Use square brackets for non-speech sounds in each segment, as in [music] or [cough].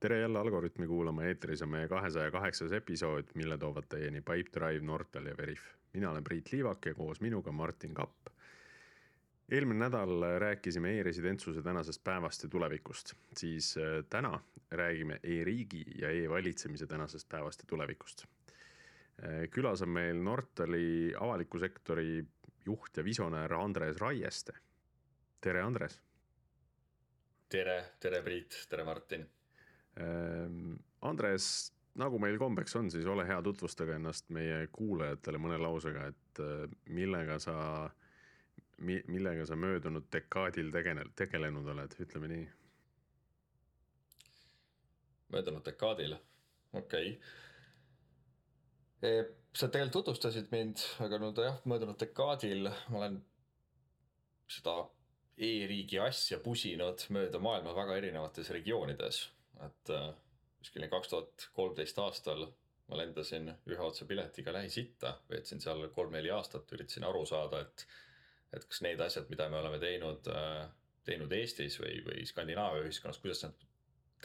tere jälle Algorütmi kuulama, eetris on meie kahesaja kaheksas episood, mille toovad teieni Pipedrive, Nortal ja Veriff. mina olen Priit Liivak ja koos minuga Martin Kapp. eelmine nädal rääkisime e-residentsuse tänasest päevast ja tulevikust, siis äh, täna räägime e-riigi ja e-valitsemise tänasest päevast ja tulevikust. Äh, külas on meil Nortali avaliku sektori juht ja visionäär Andres Raieste. tere, Andres. tere, tere, Priit, tere, Martin Ehm, Andres, nagu meil kombeks on, siis ole hea, tutvustage ennast meie kuulajatele mõne lausega, et äh, millega sa, millega sa möödunud dekaadil tegele-, tegelenud oled, ütleme nii. möödunud dekaadil, okei okay.. Sa tegelikult tutvustasid mind, aga no jah, möödunud dekaadil ma olen seda e-riigi asja pusinud mööda maailma väga erinevates regioonides et äh, kuskil kaks tuhat kolmteist aastal ma lendasin ühe otsa piletiga Lähis-Itta, veetsin seal kolm-neli aastat, üritasin aru saada, et, et kas need asjad, mida me oleme teinud, äh, teinud Eestis või, või Skandinaavia ühiskonnas, kuidas nad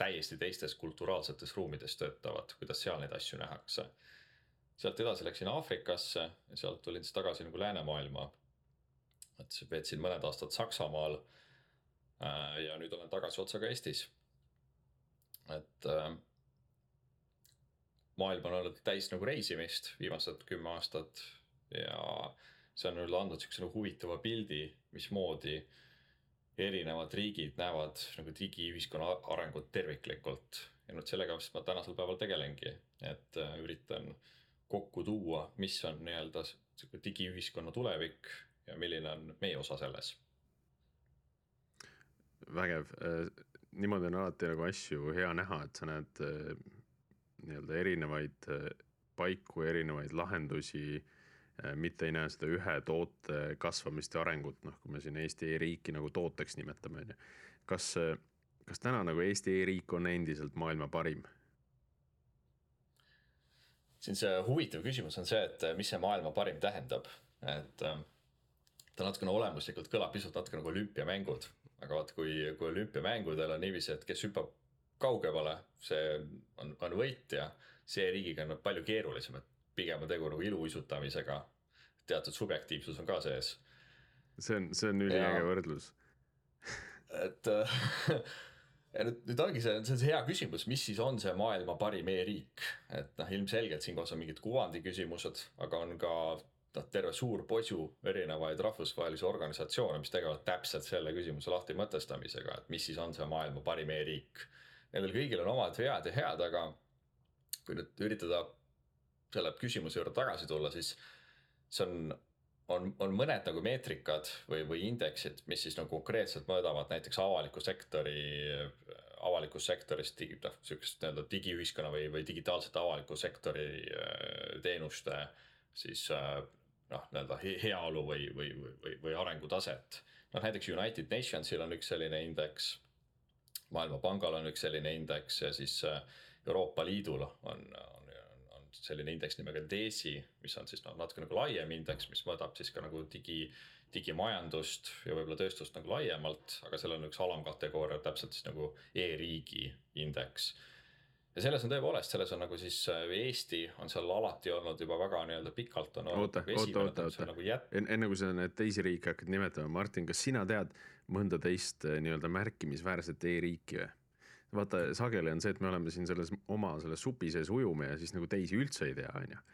täiesti teistes kulturaalsetes ruumides töötavad, kuidas seal neid asju nähakse. Sealt edasi läksin Aafrikasse ja sealt tulin siis tagasi nagu läänemaailma. et veetsin mõned aastad Saksamaal. Äh, ja nüüd olen tagasi otsaga Eestis et äh, maailm on olnud täis nagu reisimist viimased kümme aastat ja see on nüüd andnud siukse nagu huvitava pildi, mismoodi erinevad riigid näevad nagu digiühiskonna arengut terviklikult. ja nüüd sellega vist ma tänasel päeval tegelengi, et äh, üritan kokku tuua, mis on nii-öelda sihuke digiühiskonna tulevik ja milline on meie osa selles. vägev äh, niimoodi on alati nagu asju hea näha, et sa näed äh, nii-öelda erinevaid äh, paiku, erinevaid lahendusi. Mitte ei näe seda ühe toote kasvamist ja arengut, noh, kui me siin Eesti e-riiki nagu tooteks nimetame, on ju. kas, kas täna nagu Eesti e-riik on endiselt maailma parim? Siin see huvitav küsimus on see, et mis see maailma parim tähendab, et ta natukene olemuslikult kõlab pisut natuke nagu olümpiamängud aga vaat kui, kui olümpiamängudel on niiviisi, et kes hüppab kaugemale, see on, on võitja. see riigiga on palju keerulisem, et pigem on tegu nagu iluuisutamisega. teatud subjektiivsus on ka sees. see on, see on üliäge võrdlus et [laughs] ja nüüd, nüüd ongi see, see on see hea küsimus, mis siis on see maailma parim e-riik, et noh, ilmselgelt siinkohas on mingid kuvandi küsimused, aga on ka noh, terve suur posu erinevaid rahvusvahelisi organisatsioone, mis tegelevad täpselt selle küsimuse lahti mõtestamisega, et mis siis on see maailma parim e-riik. Nendel kõigil on omad vead ja head, aga kui nüüd üritada selle küsimuse juurde tagasi tulla, siis see on, on, on mõned nagu meetrikad või, või indeksid, mis siis nagu konkreetselt mõõdavad näiteks avaliku sektori, avalikus sektoris digi, noh, sihukest nii-öelda digiühiskonna või, või digitaalsete avaliku sektori äh, teenuste siis äh, noh, nii-öelda heaolu või, või, või, või arengutaset. noh, näiteks United Nationsil on üks selline indeks. maailmapangal on üks selline indeks ja siis äh, Euroopa Liidul on, on, on selline indeks nimega DESI, mis on siis noh, natuke nagu laiem indeks, mis mõõdab siis ka nagu digi, digimajandust ja võib-olla tööstust nagu laiemalt, aga seal on üks alamkategooria täpselt siis nagu e-riigi indeks ja selles on tõepoolest, selles on nagu siis äh, Eesti on seal alati olnud juba väga nii-öelda pikalt on olnud. oota, oota, oota, oota, nagu jät... enne kui sa neid teisi riike hakkad nimetama, Martin, kas sina tead mõnda teist äh, nii-öelda märkimisväärset e-riiki või? Vaata, sageli on see, et me oleme siin selles oma selles supi sees ujume ja siis nagu teisi üldse ei tea, on ju.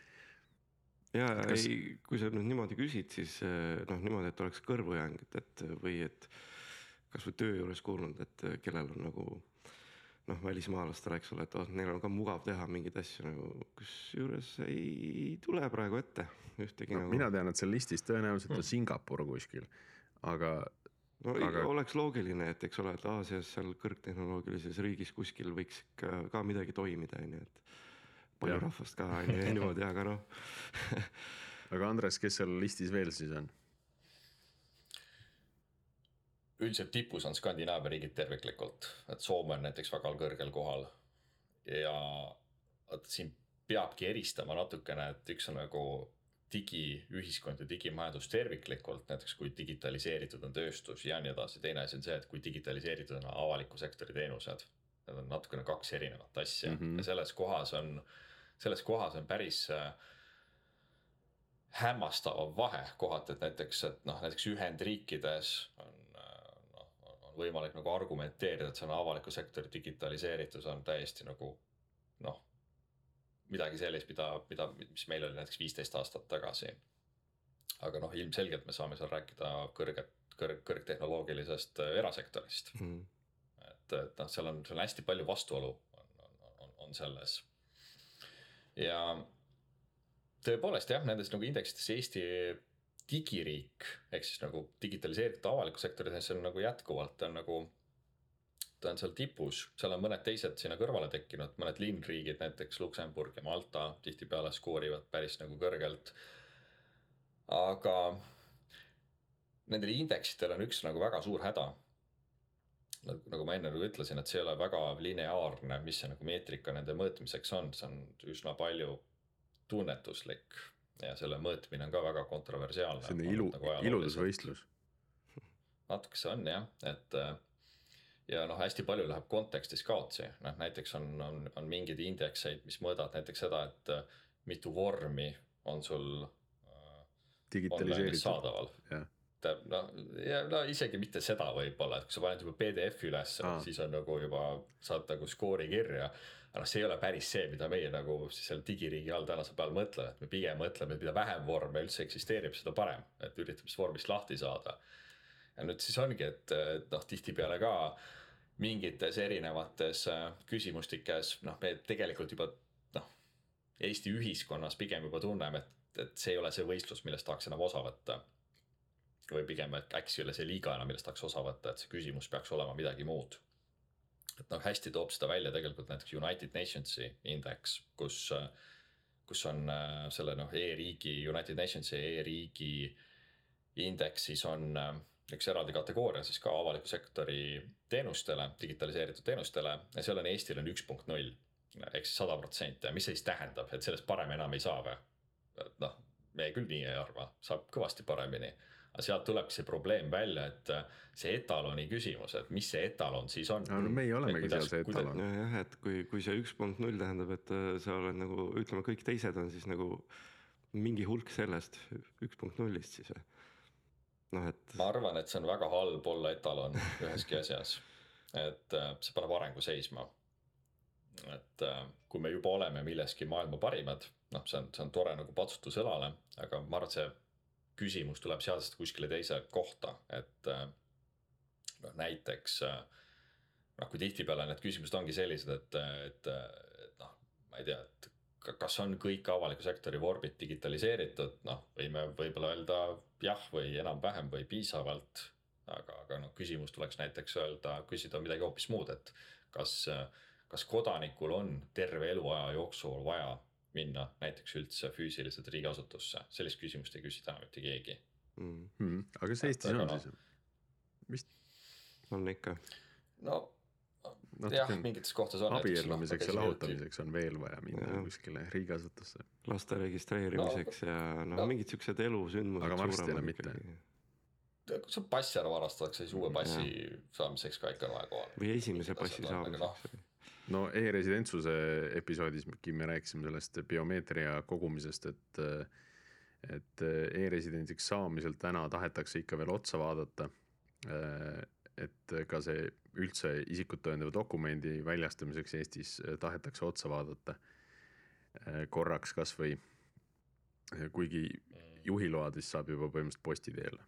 ja kas... ei, kui sa nüüd niimoodi küsid, siis äh, noh, niimoodi, et oleks kõrvu jäänud, et või et kasvõi töö juures kuulnud, et kellel on nagu noh, välismaalastele, eks ole, et oh, neil on ka mugav teha mingeid asju nagu, kusjuures ei tule praegu ette ühtegi no, nagu. mina tean, et seal listis tõenäoliselt on hmm. Singapur kuskil, aga. No aga... oleks loogiline, et eks ole, et Aasias seal kõrgtehnoloogilises riigis kuskil võiks ka, ka midagi toimida, on ju, et. palju ja. rahvast ka on ju niimoodi, aga noh [laughs] aga Andres, kes seal listis veel siis on? üldiselt tipus on Skandinaavia riigid terviklikult, et Soome on näiteks väga kõrgel kohal. ja vot siin peabki eristama natukene, et üks on nagu digiühiskond ja digimajandus terviklikult, näiteks kui digitaliseeritud on tööstus ja nii edasi, teine asi on see, et kui digitaliseeritud on avaliku sektori teenused. Need on natukene kaks erinevat asja mm -hmm. ja selles kohas on, selles kohas on päris äh, hämmastav vahe kohati, et näiteks, et noh, näiteks Ühendriikides on noh, on võimalik nagu argumenteerida, et see on avaliku sektori digitaliseeritus on täiesti nagu midagi sellist, mida, mida, mis meil oli näiteks viisteist aastat tagasi. aga noh, ilmselgelt me saame seal rääkida kõrget, kõrg, kõrgtehnoloogilisest äh, erasektorist mm. -hmm. et, et noh, seal on, seal on hästi palju vastuolu on, on, on, on selles. ja tõepoolest jah, nendes nagu indeksites Eesti digiriik ehk siis nagu digitaliseeritud avaliku sektori sees on nagu jätkuvalt on nagu ta on seal tipus, seal on mõned teised sinna kõrvale tekkinud, mõned linnriigid, näiteks Luksemburg ja Malta tihtipeale skoorivad päris nagu kõrgelt. aga nendel indeksitel on üks nagu väga suur häda. nagu ma enne nagu ütlesin, et see ei ole väga lineaarne, mis see nagu meetrika nende mõõtmiseks on, see on üsna palju tunnetuslik ja selle mõõtmine on ka väga kontroversiaalne. selline ilu nagu, iludusvõistlus. natuke see on jah, et ja noh, hästi palju läheb kontekstis kaotsi, noh näiteks on, on, on mingeid indekseid, mis mõõdavad näiteks seda, et äh, mitu vormi on sul äh,. digitaliseeritud. saadaval yeah.. no ja no isegi mitte seda võib-olla, et kui sa paned juba PDF-i ülesse ah., siis on nagu juba saad nagu skoori kirja. aga noh, see ei ole päris see, mida meie nagu siis seal digiriigi all tänasel päeval mõtleme, et me pigem mõtleme, et mida vähem vorme üldse eksisteerib, seda parem, et üritame siis vormist lahti saada. ja nüüd siis ongi, et, et noh, tihtipeale ka mingites erinevates äh, küsimustikes, noh, me tegelikult juba noh, Eesti ühiskonnas pigem juba tunneme, et, et see ei ole see võistlus, millest tahaks enam osa võtta. või pigem, et äkki ei ole see liiga enam, millest tahaks osa võtta, et see küsimus peaks olema midagi muud. et noh, hästi toob seda välja tegelikult näiteks United Nations'i indeks, kus, kus on äh, selle noh e, e-riigi, United Nations'i e-riigi indeksis on äh, üks eraldi kategooria siis ka avaliku sektori teenustele, digitaliseeritud teenustele ja seal on Eestil on üks punkt null. ehk siis sada protsenti ja mis see siis tähendab, et sellest parem enam ei saa või? noh, me küll nii ei arva, saab kõvasti paremini. aga sealt tulebki see probleem välja, et see etaloni küsimus, et mis see etalon siis on. no meie olemegi seal see etalon. jah, et kui, kui see üks punkt null tähendab, et äh, sa oled nagu ütleme, kõik teised on siis nagu mingi hulk sellest üks punkt nullist siis või noh, et. ma arvan, et see on väga halb olla etalon üheski asjas, et äh, see paneb arengu seisma. et äh, kui me juba oleme milleski maailma parimad, noh, see on, see on tore nagu patsutus õlale, aga ma arvan, et see küsimus tuleb sealsest kuskile teise kohta, et äh, noh, näiteks noh, kui tihtipeale need küsimused ongi sellised, et, et, et noh, ma ei tea, et kas on kõik avaliku sektori vormid digitaliseeritud, noh, võime võib-olla öelda jah või enam-vähem või piisavalt. aga, aga noh, küsimus tuleks näiteks öelda, küsida midagi hoopis muud, et kas, kas kodanikul on terve eluaja jooksul vaja minna näiteks üldse füüsiliselt riigiasutusse, sellist küsimust ei küsi täna mitte keegi mm.. Mm, aga kas Eestis on no, siis? vist on ikka. no jah, mingites kohtades on. abiellumiseks ja lahutamiseks on veel vaja minna ja. kuskile riigiasutusse. laste registreerimiseks no, ja noh no., mingid siuksed elusündmused. aga varsti enam mitte. kui sul pass ära varastatakse, siis uue passi ja. saamiseks ka ikka on vaja kohale. või esimese passi saamiseks no e-residentsuse episoodiski me rääkisime sellest biomeetria kogumisest, et et e-residendiks saamisel täna tahetakse ikka veel otsa vaadata. et ka see üldse isikut tõendava dokumendi väljastamiseks Eestis äh, tahetakse otsa vaadata äh, korraks kasvõi. Äh, kuigi juhiload vist saab juba põhimõtteliselt posti teel.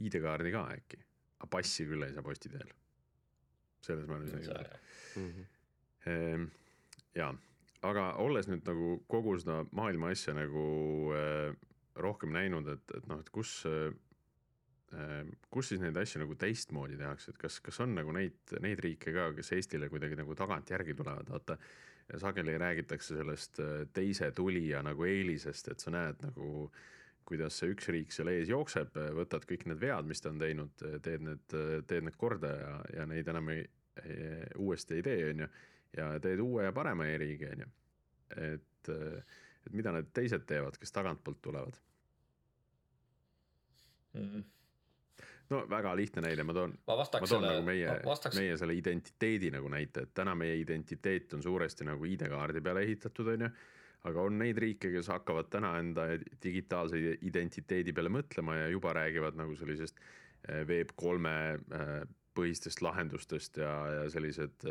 ID-kaardi ka äkki, aga passi küll ei saa posti teel. selles ma olen üsna kindel. Mhm. Ehm, ja, aga olles nüüd nagu kogu seda maailma asja nagu rohkem näinud, et, et noh, et kus Ehm, kus siis neid asju nagu teistmoodi tehakse, et kas, kas on nagu neid, neid riike ka, kes Eestile kuidagi nagu tagantjärgi tulevad, vaata. sageli räägitakse sellest äh, teise tulija nagu eelisest, et sa näed nagu, kuidas see üks riik seal ees jookseb, võtad kõik need vead, mis ta on teinud, teed need, teed need korda ja, ja neid enam ei, uuesti ei tee, on ju. ja teed uue ja parema e-riigi, on ju. et, et mida need teised teevad, kes tagantpoolt tulevad mm.? No väga lihtne näide, ma toon, ma, ma toon selle, nagu meie, vastaks... meie selle identiteedi nagu näite, et täna meie identiteet on suuresti nagu ID-kaardi peale ehitatud, on ju. aga on neid riike, kes hakkavad täna enda digitaalse identiteedi peale mõtlema ja juba räägivad nagu sellisest eh, Web kolme eh, põhistest lahendustest ja, ja sellised,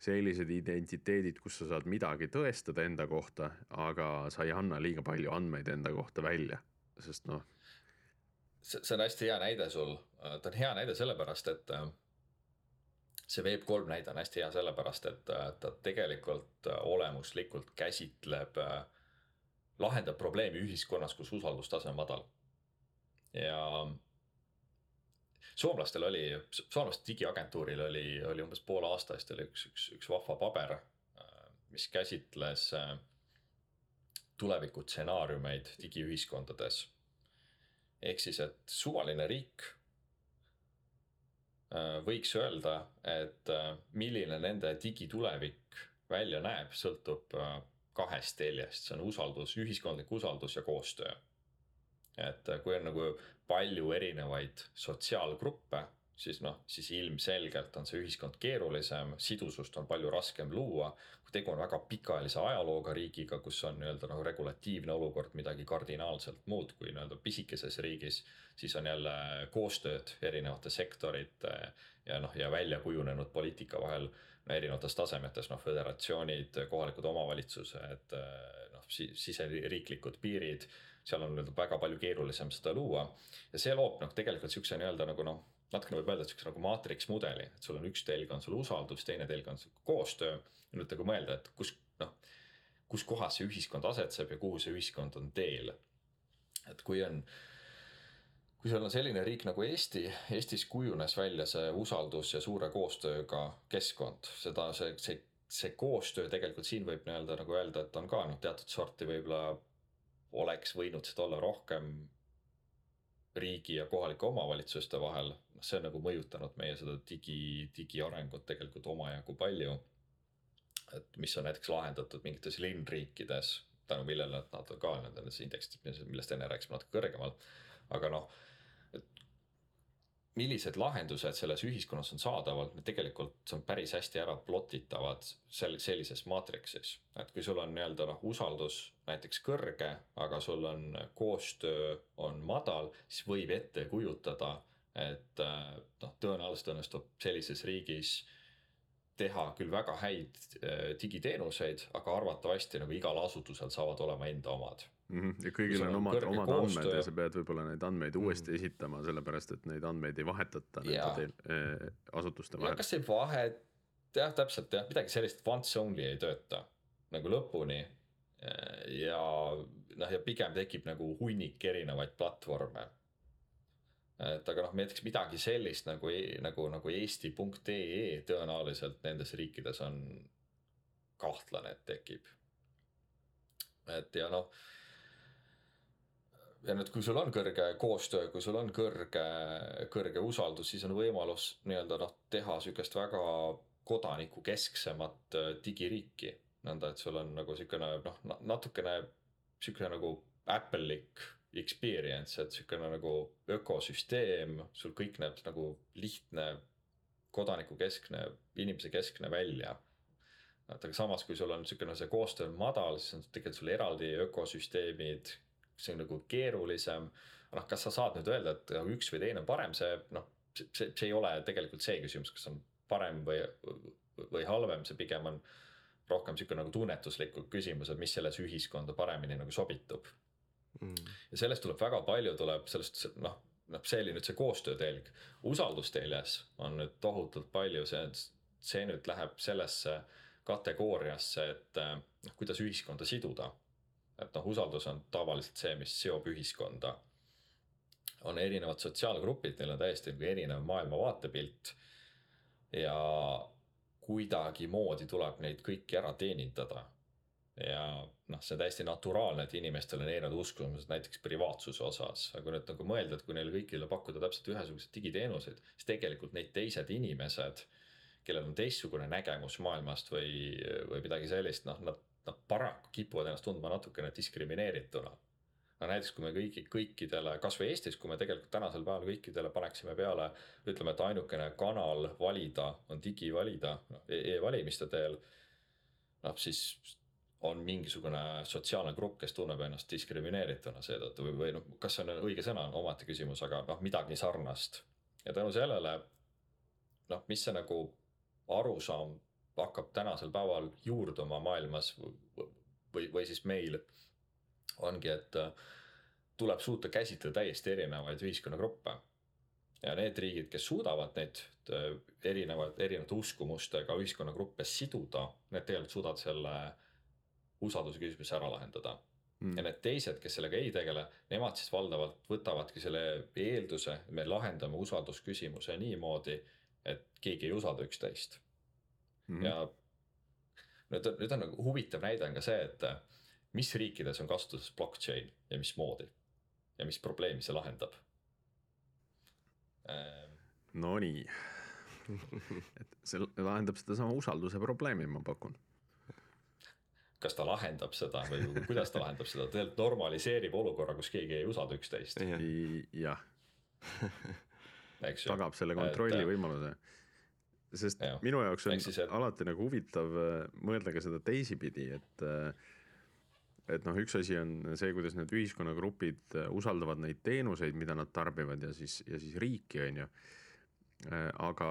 sellised identiteedid, kus sa saad midagi tõestada enda kohta, aga sa ei anna liiga palju andmeid enda kohta välja, sest noh see, see on hästi hea näide sul, ta on hea näide sellepärast, et äh, see Web3 näide on hästi hea sellepärast, et äh, ta tegelikult äh, olemuslikult käsitleb, lahendab probleemi ühiskonnas, kus usaldustase on madal. ja soomlastel oli, soomlaste digiagentuuril oli, oli umbes poole aasta eest oli üks, üks, üks vahva paber, mis käsitles tulevikutsenaariumeid digiühiskondades ehk siis, et suvaline riik äh, võiks öelda, et äh, milline nende digitulevik välja näeb, sõltub äh, kahest teljest, see on usaldus, ühiskondlik usaldus ja koostöö. et kui on nagu palju erinevaid sotsiaalgruppe siis noh, siis ilmselgelt on see ühiskond keerulisem, sidusust on palju raskem luua. kui tegu on väga pikaajalise ajalooga riigiga, kus on nii-öelda noh, regulatiivne olukord midagi kardinaalselt muud kui nii-öelda pisikeses riigis. siis on jälle koostööd erinevate sektorite ja noh, ja välja kujunenud poliitika vahel no, erinevates tasemetes, noh föderatsioonid, kohalikud omavalitsused, noh siseriiklikud piirid seal on nii-öelda väga palju keerulisem seda luua ja see loob noh, tegelikult siukse nii-öelda nagu noh natukene võib öelda, et siukse nagu maatriks mudeli, et sul on üks telg on sul usaldus, teine telg on sul koostöö. ja nüüd nagu mõelda, et kus noh, kus kohas see ühiskond asetseb ja kuhu see ühiskond on teel. et kui on, kui sul on selline riik nagu Eesti, Eestis kujunes välja see usaldus ja suure koostööga keskkond, seda, see, see, see koostöö tegelikult siin võib nii-öelda nagu öelda, et on ka noh, teatud sorti võib-olla oleks võinud seda olla rohkem riigi ja kohalike omavalitsuste vahel, noh, see on nagu mõjutanud meie seda digi, digiarengut tegelikult omajagu palju. et mis on näiteks lahendatud mingites linnriikides, tänu millele nad on ka nendes indeksites, millest enne rääkisime natuke kõrgemal. aga noh, millised lahendused selles ühiskonnas on saadaval, need tegelikult see on päris hästi ära plotitavad sel-, sellises maatriksis. et kui sul on nii-öelda noh, usaldus näiteks kõrge, aga sul on koostöö on madal, siis võib ette kujutada, et noh, tõenäoliselt õnnestub sellises riigis teha küll väga häid äh, digiteenuseid, aga arvatavasti nagu igal asutusel saavad olema enda omad mm. -hmm. ja kõigil on omad, omad koostöö. andmed ja sa pead võib-olla neid andmeid mm -hmm. uuesti esitama, sellepärast et neid andmeid ei vahetata nende teil, äh, asutuste vahel. kas ei vahet, jah, täpselt jah, midagi sellist once only ei tööta nagu lõpuni. ja noh, ja pigem tekib nagu hunnik erinevaid platvorme et aga noh, näiteks midagi sellist nagu, e-, nagu, nagu eesti.ee tõenäoliselt nendes riikides on kahtlane, et tekib. et ja noh ja nüüd, kui sul on kõrge koostöö, kui sul on kõrge, kõrge usaldus, siis on võimalus nii-öelda noh, teha sihukest väga kodanikukesksemat äh, digiriiki. nõnda, et sul on nagu sihukene noh, natukene sihukene nagu Apple'lik experience, et sihukene nagu ökosüsteem, sul kõik näeb nagu lihtne, kodanikukeskne, inimesekeskne välja et aga samas, kui sul on sihukene see koostöö on madal, siis on tegelikult sul eraldi ökosüsteemid see on nagu keerulisem. noh, kas sa saad nüüd öelda, et üks või teine on parem, see noh, see, see ei ole tegelikult see küsimus, kas on parem või, või halvem, see pigem on rohkem sihuke nagu tunnetuslikud küsimused, mis selles ühiskonda paremini nagu sobitub mm.. ja sellest tuleb väga palju, tuleb sellest noh, noh, see oli nüüd see koostöötelg. usaldusteljes on nüüd tohutult palju, see, see nüüd läheb sellesse kategooriasse, et noh, kuidas ühiskonda siduda et noh, usaldus on tavaliselt see, mis seob ühiskonda. on erinevad sotsiaalgrupid, neil on täiesti nagu erinev maailmavaatepilt. ja kuidagimoodi tuleb neid kõiki ära teenindada. ja noh, see on täiesti naturaalne, et inimestel on erinevad uskumused näiteks privaatsuse osas, aga kui nüüd nagu mõelda, et kui neile kõigile pakkuda täpselt ühesuguseid digiteenuseid, siis tegelikult neid teised inimesed kellel on teistsugune nägemus maailmast või, või midagi sellist, noh, nad noh, paraku kipuvad ennast tundma natukene diskrimineerituna. no näiteks, kui me kõigi, kõikidele, kasvõi Eestis, kui me tegelikult tänasel päeval kõikidele paneksime peale, ütleme, et ainukene kanal valida on digivalida no, e, e-valimiste teel. noh, siis on mingisugune sotsiaalne grupp, kes tunneb ennast diskrimineerituna seetõttu või, või noh, kas see on õige sõna, on omaette küsimus, aga noh, midagi sarnast. ja tänu sellele noh, mis see nagu arusaam hakkab tänasel päeval juurduma maailmas või, või siis meil. ongi, et äh, tuleb suuta käsitleda täiesti erinevaid ühiskonnagruppe. ja need riigid, kes suudavad neid äh, erinevaid, erinevate uskumustega ühiskonnagruppe siduda, need tegelikult suudavad selle usalduse küsimuse ära lahendada mm.. ja need teised, kes sellega ei tegele, nemad siis valdavalt võtavadki selle eelduse, me lahendame usaldusküsimuse niimoodi, et keegi ei usalda üksteist mm. -hmm. ja nüüd on, nüüd on nagu huvitav näide on ka see, et mis riikides on kasutuses blockchain ja mismoodi ja mis probleemi see lahendab ähm.. Nonii, et see lahendab sedasama usalduse probleemi, ma pakun kas ta lahendab seda või [laughs] kuidas ta lahendab seda, tegelikult normaliseerib olukorra, kus keegi ei usalda üksteist. jah tagab selle kontrolli et, võimaluse. Sest jah, minu jaoks on et... alati nagu huvitav äh, mõelda ka seda teisipidi, et äh, et noh, üks asi on see, kuidas need ühiskonnagrupid äh, usaldavad neid teenuseid, mida nad tarbivad ja siis, ja siis riiki, on ju. aga,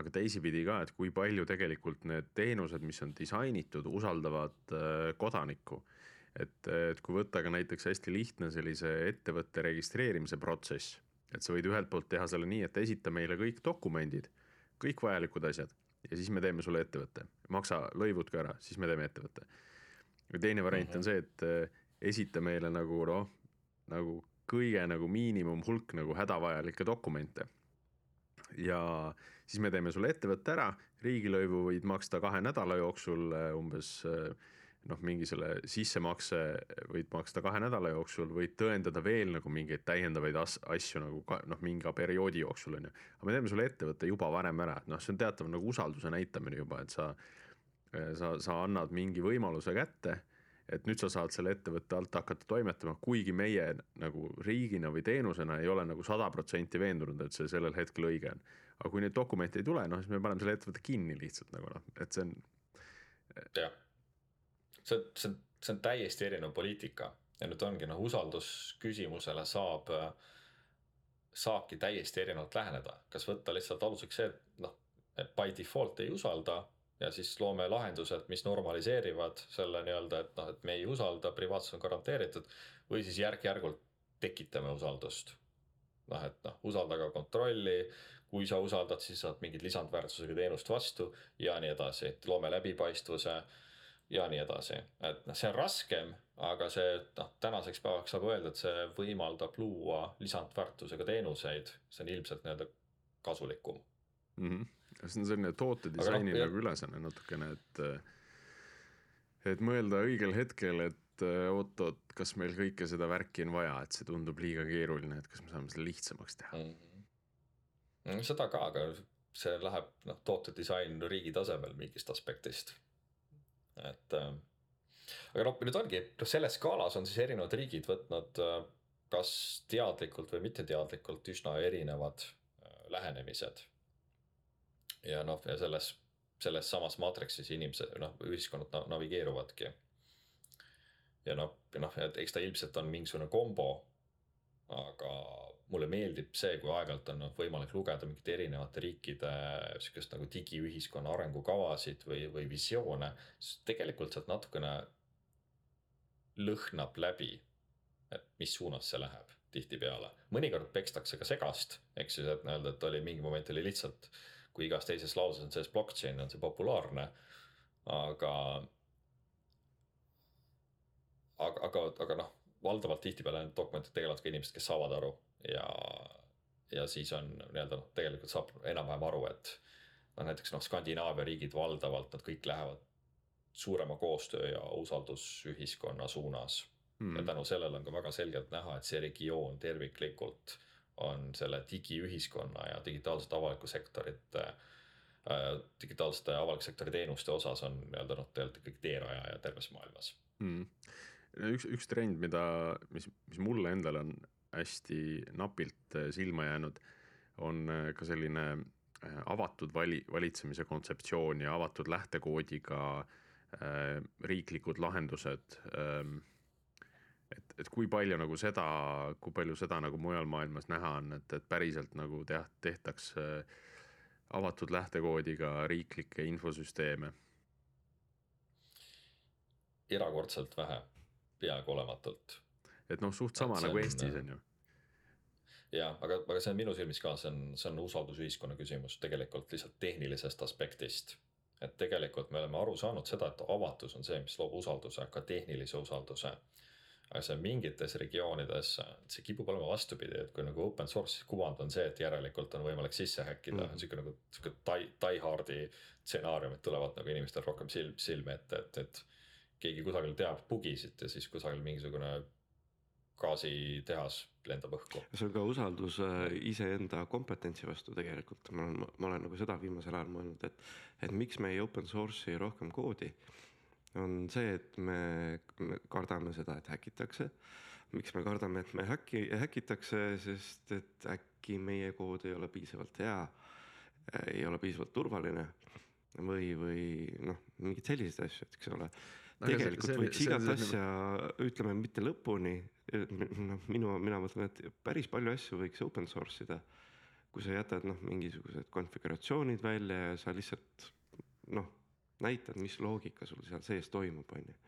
aga teisipidi ka, et kui palju tegelikult need teenused, mis on disainitud, usaldavad kodanikku et, et kui võtta ka näiteks hästi lihtne sellise ettevõtte registreerimise protsess et sa võid ühelt poolt teha selle nii, et esita meile kõik dokumendid, kõik vajalikud asjad ja siis me teeme sulle ettevõtte, maksa lõivud ka ära, siis me teeme ettevõtte. või teine variant mm -hmm. on see, et eh, esita meile nagu noh, nagu kõige nagu miinimumhulk nagu hädavajalikke dokumente. ja siis me teeme sulle ettevõtte ära, riigilõivu võid maksta kahe nädala jooksul eh, umbes äh, noh, mingi selle sissemakse võid maksta kahe nädala jooksul, võid tõendada veel nagu mingeid täiendavaid as-, asju nagu ka noh, mingi perioodi jooksul on ju. aga me teeme sulle ettevõtte juba varem ära, et noh, see on teatav nagu usalduse näitamine juba, et sa, sa, sa annad mingi võimaluse kätte et nüüd sa saad selle ettevõtte alt hakata toimetama, kuigi meie nagu riigina või teenusena ei ole nagu sada protsenti veendunud, et see sellel hetkel õige on. aga kui neid dokumente ei tule, noh siis me paneme selle ettevõtte kinni lihtsalt nagu noh, et see on. jah see on, see on, see on täiesti erinev poliitika ja nüüd ongi noh, usaldusküsimusele saab, saabki täiesti erinevalt läheneda, kas võtta lihtsalt aluseks see, et noh, et by default ei usalda ja siis loome lahendused, mis normaliseerivad selle nii-öelda, et noh, et me ei usalda, privaatsus on garanteeritud. või siis järk-järgult tekitame usaldust. noh, et noh, usaldage kontrolli, kui sa usaldad, siis saad mingit lisandväärtusega teenust vastu ja nii edasi, loome läbipaistvuse ja nii edasi, et noh, see on raskem, aga see noh, tänaseks päevaks saab öelda, et see võimaldab luua lisandväärtusega teenuseid, see on ilmselt nii-öelda kasulikum mm. -hmm. see on selline tootedisaini no, nagu ülesanne natukene, et et mõelda õigel hetkel, et oot-oot, kas meil kõike seda värki on vaja, et see tundub liiga keeruline, et kas me saame selle lihtsamaks teha mm. -hmm. seda ka, aga see läheb noh, tootedisain riigi tasemel mingist aspektist et äh, aga noh, nüüd ongi, noh selles skaalas on siis erinevad riigid võtnud äh, kas teadlikult või mitteteadlikult üsna erinevad äh, lähenemised. ja noh, ja selles, selles samas maatriksis inimesed, noh, ühiskonnad navigeeruvadki. ja noh, noh, et eks ta ilmselt on mingisugune kombo. aga mulle meeldib see, kui aeg-ajalt on võimalik lugeda mingite erinevate riikide sihukest nagu digiühiskonna arengukavasid või, või visioone. siis tegelikult sealt natukene lõhnab läbi, et mis suunas see läheb tihtipeale. mõnikord pekstakse ka segast, ehk siis, et nii-öelda, et oli mingi moment oli lihtsalt, kui igas teises lauses on sees blockchain, on see populaarne. aga, aga, aga, aga noh, valdavalt tihtipeale need dokumendid tegelevad ka inimesed, kes saavad aru ja, ja siis on nii-öelda noh, tegelikult saab enam-vähem aru, et noh, näiteks noh, Skandinaavia riigid valdavalt nad kõik lähevad suurema koostöö ja usaldusühiskonna suunas. Mm.. ja tänu sellele on ka väga selgelt näha, et see regioon terviklikult on selle digiühiskonna ja digitaalset avalikku sektorit äh, digitaalsete avaliku sektori teenuste osas on nii-öelda noh, tegelikult ikkagi teerajaja terves maailmas. Mm.. üks, üks trend, mida, mis, mis mulle endale on hästi napilt äh, silma jäänud, on äh, ka selline äh, avatud vali, valitsemise kontseptsioon ja avatud lähtekoodiga äh, riiklikud lahendused ähm, et, et kui palju nagu seda, kui palju seda nagu mujal maailmas näha on, et, et päriselt nagu teha, tehtaks avatud lähtekoodiga riiklikke infosüsteeme? erakordselt vähe, peaaegu olematult. Et noh, suht sama nagu on, Eestis on ju. ja, aga, aga see on minu silmis ka, see on, see on usaldusühiskonna küsimus tegelikult lihtsalt tehnilisest aspektist. et tegelikult me oleme aru saanud seda, et avatus on see, mis loob usalduse, ka tehnilise usalduse aga see mingites regioonides, see kipub olema vastupidi, et kui nagu open source kuvand on see, et järelikult on võimalik sisse häkkida mm, -hmm. sihuke nagu sihuke die, die hard'i stsenaariumid tulevad nagu inimestel rohkem silm, silme ette, et, et. keegi kusagil teab bugisid ja siis kusagil mingisugune gaasitehas lendab õhku. see on ka usaldus äh, iseenda kompetentsi vastu tegelikult, ma olen, ma olen nagu seda viimasel ajal mõelnud, et, et miks me ei open source'i rohkem koodi on see, et me, me kardame seda, et häkitakse. miks me kardame, et me häkki, häkitakse, sest et äkki meie kood ei ole piisavalt hea, ei ole piisavalt turvaline või, või noh, mingeid selliseid asju, et eks ole tegelikult see, võiks see, igat see, asja ütleme mitte lõpuni, noh, minu, mina mõtlen, et päris palju asju võiks open source ida. kui sa jätad noh, mingisugused konfiguratsioonid välja ja sa lihtsalt noh näitad, mis loogika sul seal sees toimub, on ju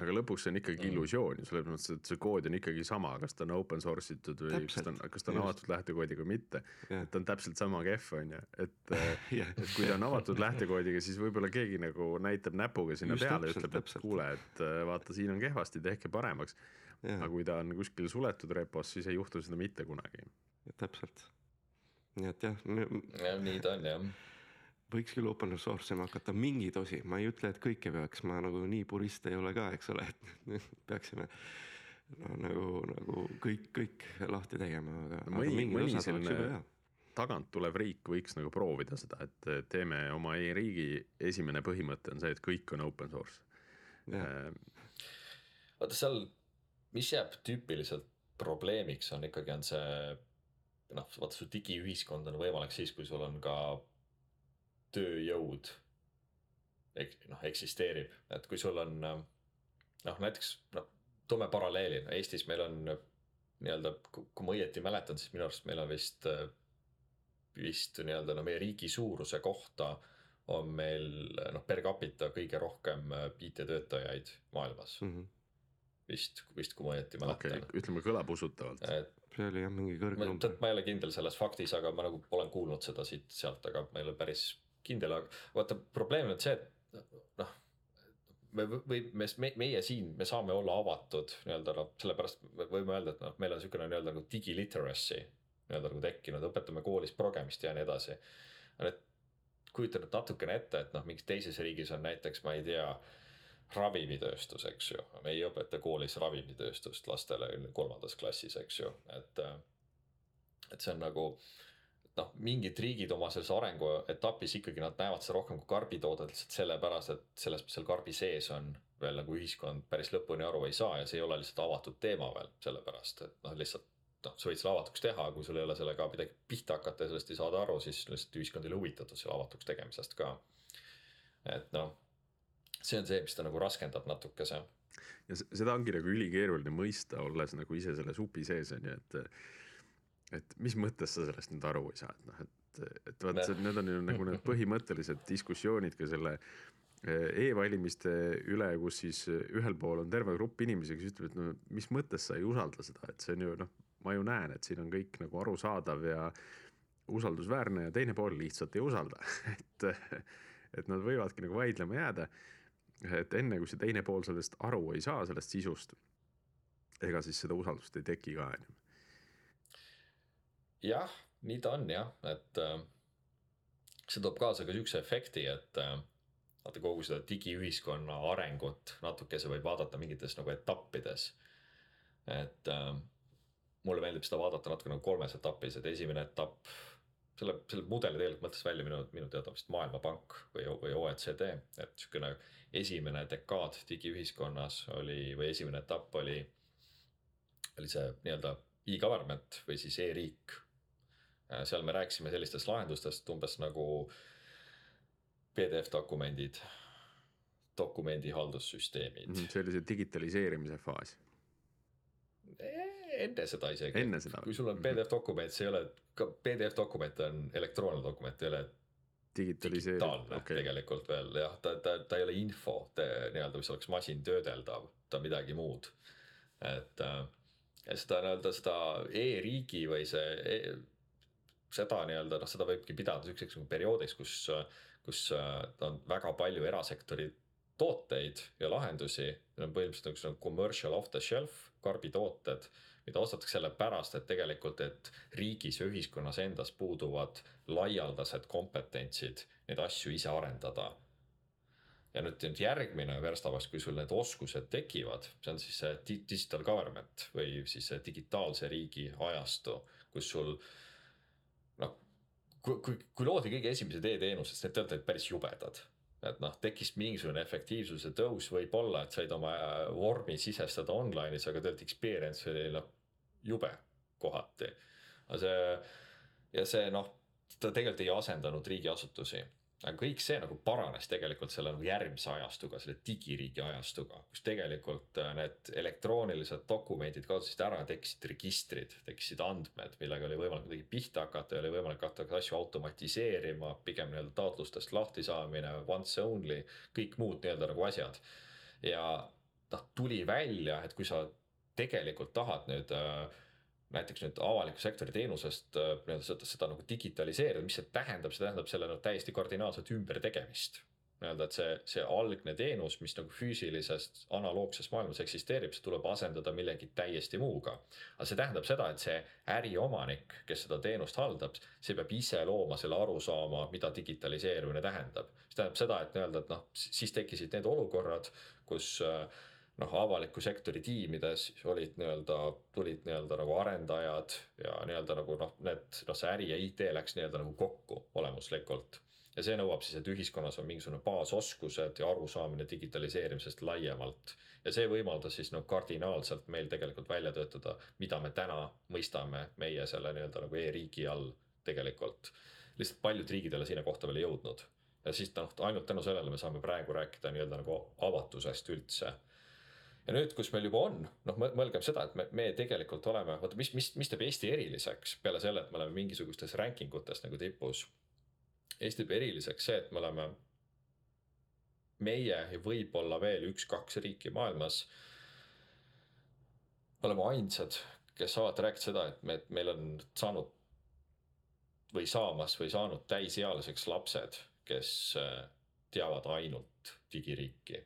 aga lõpuks see on ikkagi illusioon ju selles mõttes, et see kood on ikkagi sama, kas ta on open source itud või täpselt, kas ta on, kas ta on avatud lähtekoodiga või mitte. et ta on täpselt sama kehv, on ju, et [laughs] yeah. et kui ta on avatud lähtekoodiga, siis võib-olla keegi nagu näitab näpuga sinna Just peale ja ütleb, et kuule, et äh, vaata, siin on kehvasti, tehke paremaks. Aga kui ta on kuskil suletud repos, siis ei juhtu seda mitte kunagi. täpselt, nii et jah. ja nii ta on jah. võiks küll open source ima hakata mingeid osi, ma ei ütle, et kõike peaks, ma nagu nii purist ei ole ka, eks ole, et peaksime no nagu, nagu kõik, kõik lahti tegema, aga, mõni, mõni selline tagant tulev riik võiks nagu proovida seda, et teeme oma e-riigi, esimene põhimõte on see, et kõik on open source. Ehm, vaata seal, mis jääb tüüpiliselt probleemiks, on ikkagi on see noh, vaata su digiühiskond on võimalik siis, kui sul on ka tööjõud ek, noh, eksisteerib, et kui sul on noh, näiteks noh, toome paralleeli, Eestis meil on nii-öelda, kui ma õieti mäletan, siis minu arust meil on vist, vist nii-öelda no meie riigi suuruse kohta on meil noh, per capita kõige rohkem IT-töötajaid maailmas mm. -hmm. Vist, vist kui ma õieti mäletan okay,. ütleme, kõlab usutavalt. see oli jah mingi kõrge number. ma ei ole kindel selles faktis, aga ma nagu olen kuulnud seda siit-sealt, aga ma ei ole päris kindel, aga vaata probleem on see, et noh. me või me, me, meie siin, me saame olla avatud nii-öelda noh, sellepärast me võime öelda, et noh, meil on sihukene nii-öelda nagu digiliteracy nii-öelda nagu tekkinud, õpetame koolis progemist ja nii edasi. et kujuta nüüd natukene ette, et noh, mingis teises riigis on näiteks, ma ei tea ravimitööstus, eks ju, me ei õpeta koolis ravimitööstust lastele kolmandas klassis, eks ju, et. et see on nagu noh, mingid riigid oma selles arenguetapis ikkagi nad näevad seda rohkem kui karbitoodet lihtsalt sellepärast, et selles, mis seal karbi sees on veel nagu ühiskond päris lõpuni aru ei saa ja see ei ole lihtsalt avatud teema veel, sellepärast et noh, lihtsalt noh, sa võid selle avatuks teha, kui sul ei ole sellega midagi pihta hakata ja sellest ei saada aru, siis lihtsalt ühiskond ei ole huvitatud selle avatuks tegemisest ka. et noh, see on see, mis ta nagu raskendab natukese. ja seda ongi nagu ülikeeruline mõista, olles nagu ise selle supi sees on ju, et et mis mõttes sa sellest nüüd aru ei saa, et noh, et, et vaat see, need on ju nagu need [laughs] põhimõttelised diskussioonid ka selle eh, e-valimiste üle, kus siis ühel pool on terve grupp inimesi, kes ütleb, et no mis mõttes sa ei usalda seda, et see on ju noh, ma ju näen, et siin on kõik nagu arusaadav ja usaldusväärne ja teine pool lihtsalt ei usalda [laughs] et, et nad võivadki nagu vaidlema jääda. Et enne kui see teine pool sellest aru ei saa, sellest sisust, ega siis seda usaldust ei teki ka enam jah, nii ta on jah, et äh, see toob kaasa ka siukse efekti, et äh, vaata kogu seda digiühiskonna arengut natukese võib vaadata mingites nagu etappides. et äh, mulle meeldib seda vaadata natuke nagu kolmes etapis, et esimene etapp selle, selle mudeli tegelikult mõtles välja minu, minu teada vist Maailmapank või, või OECD, et sihukene esimene dekaad digiühiskonnas oli või esimene etapp oli, oli see nii-öelda e-government või siis e-riik. seal me rääkisime sellistest lahendustest umbes nagu PDF dokumendid, dokumendihaldussüsteemid. -hmm, see oli see digitaliseerimise faas enne seda isegi. enne seda. kui sul on PDF dokument, see ei ole, ka PDF dokument on elektrooniline dokument, ei ole digitaalne okay. tegelikult veel jah, ta, ta, ta ei ole info nii-öelda, mis oleks masintöödeldav, ta on midagi muud. et äh, seda nii-öelda seda e-riigi või see e, seda nii-öelda noh, seda võibki pidada siukseks nagu perioodiks, kus, kus äh, on väga palju erasektori tooteid ja lahendusi. Need on põhimõtteliselt nagu commercial off the shelf karbitooted mida ostetakse sellepärast, et tegelikult, et riigis ja ühiskonnas endas puuduvad laialdased kompetentsid neid asju ise arendada. ja nüüd, nüüd järgmine verstapost, kui sul need oskused tekivad, see on siis see digital government või siis see digitaalse riigi ajastu, kus sul noh, kui, kui, kui loodi kõige esimesed e-teenused, siis need olid päris jubedad et noh, tekkis mingisugune efektiivsuse tõus võib-olla, et said oma äh, vormi sisestada online'is, aga tegelikult experience oli noh jube kohati. aga see ja see noh, ta tegelikult ei asendanud riigiasutusi aga kõik see nagu paranes tegelikult selle nagu järgmise ajastuga, selle digiriigi ajastuga, kus tegelikult äh, need elektroonilised dokumendid kaotasid ära, tekkisid registrid, tekkisid andmed, millega oli võimalik midagi pihta hakata oli võimalik hakata asju automatiseerima, pigem nii-öelda taotlustest lahti saamine, once only, kõik muud nii-öelda nagu asjad. ja noh, tuli välja, et kui sa tegelikult tahad nüüd äh, näiteks nüüd avaliku sektori teenusest äh, nii-öelda seda, seda nagu digitaliseerida, mis see tähendab, see tähendab selle nagu täiesti kardinaalset ümbertegemist. nii-öelda, et see, see algne teenus, mis nagu füüsilisest analoogses maailmas eksisteerib, see tuleb asendada millegi täiesti muuga. aga see tähendab seda, et see äriomanik, kes seda teenust haldab, see peab ise looma selle arusaama, mida digitaliseerimine tähendab. see tähendab seda, et nii-öelda, et noh, siis tekkisid need olukorrad, kus äh, noh, avaliku sektori tiimides olid nii-öelda, tulid nii-öelda nagu arendajad ja nii-öelda nagu noh, need noh, see äri ja IT läks nii-öelda nagu kokku olemuslikult. ja see nõuab siis, et ühiskonnas on mingisugune baasoskused ja arusaamine digitaliseerimisest laiemalt. ja see võimaldas siis noh, kardinaalselt meil tegelikult välja töötada, mida me täna mõistame meie selle nii-öelda nagu e-riigi all tegelikult. lihtsalt paljud riigid ei ole sinna kohta veel jõudnud ja siis noh, ainult tänu sellele me saame praegu rääkida nii-öelda nagu avatusest üldse ja nüüd, kus meil juba on, noh, mõelgem seda, et me, me tegelikult oleme, vaata, mis, mis, mis teeb Eesti eriliseks peale selle, et me oleme mingisugustes ranking utes nagu tipus. Eesti teeb eriliseks see, et me oleme, meie ja võib-olla veel üks-kaks riiki maailmas. oleme ainsad, kes saavad rääkida seda, et me, meil on saanud või saamas või saanud täisealiseks lapsed, kes äh, teavad ainult digiriiki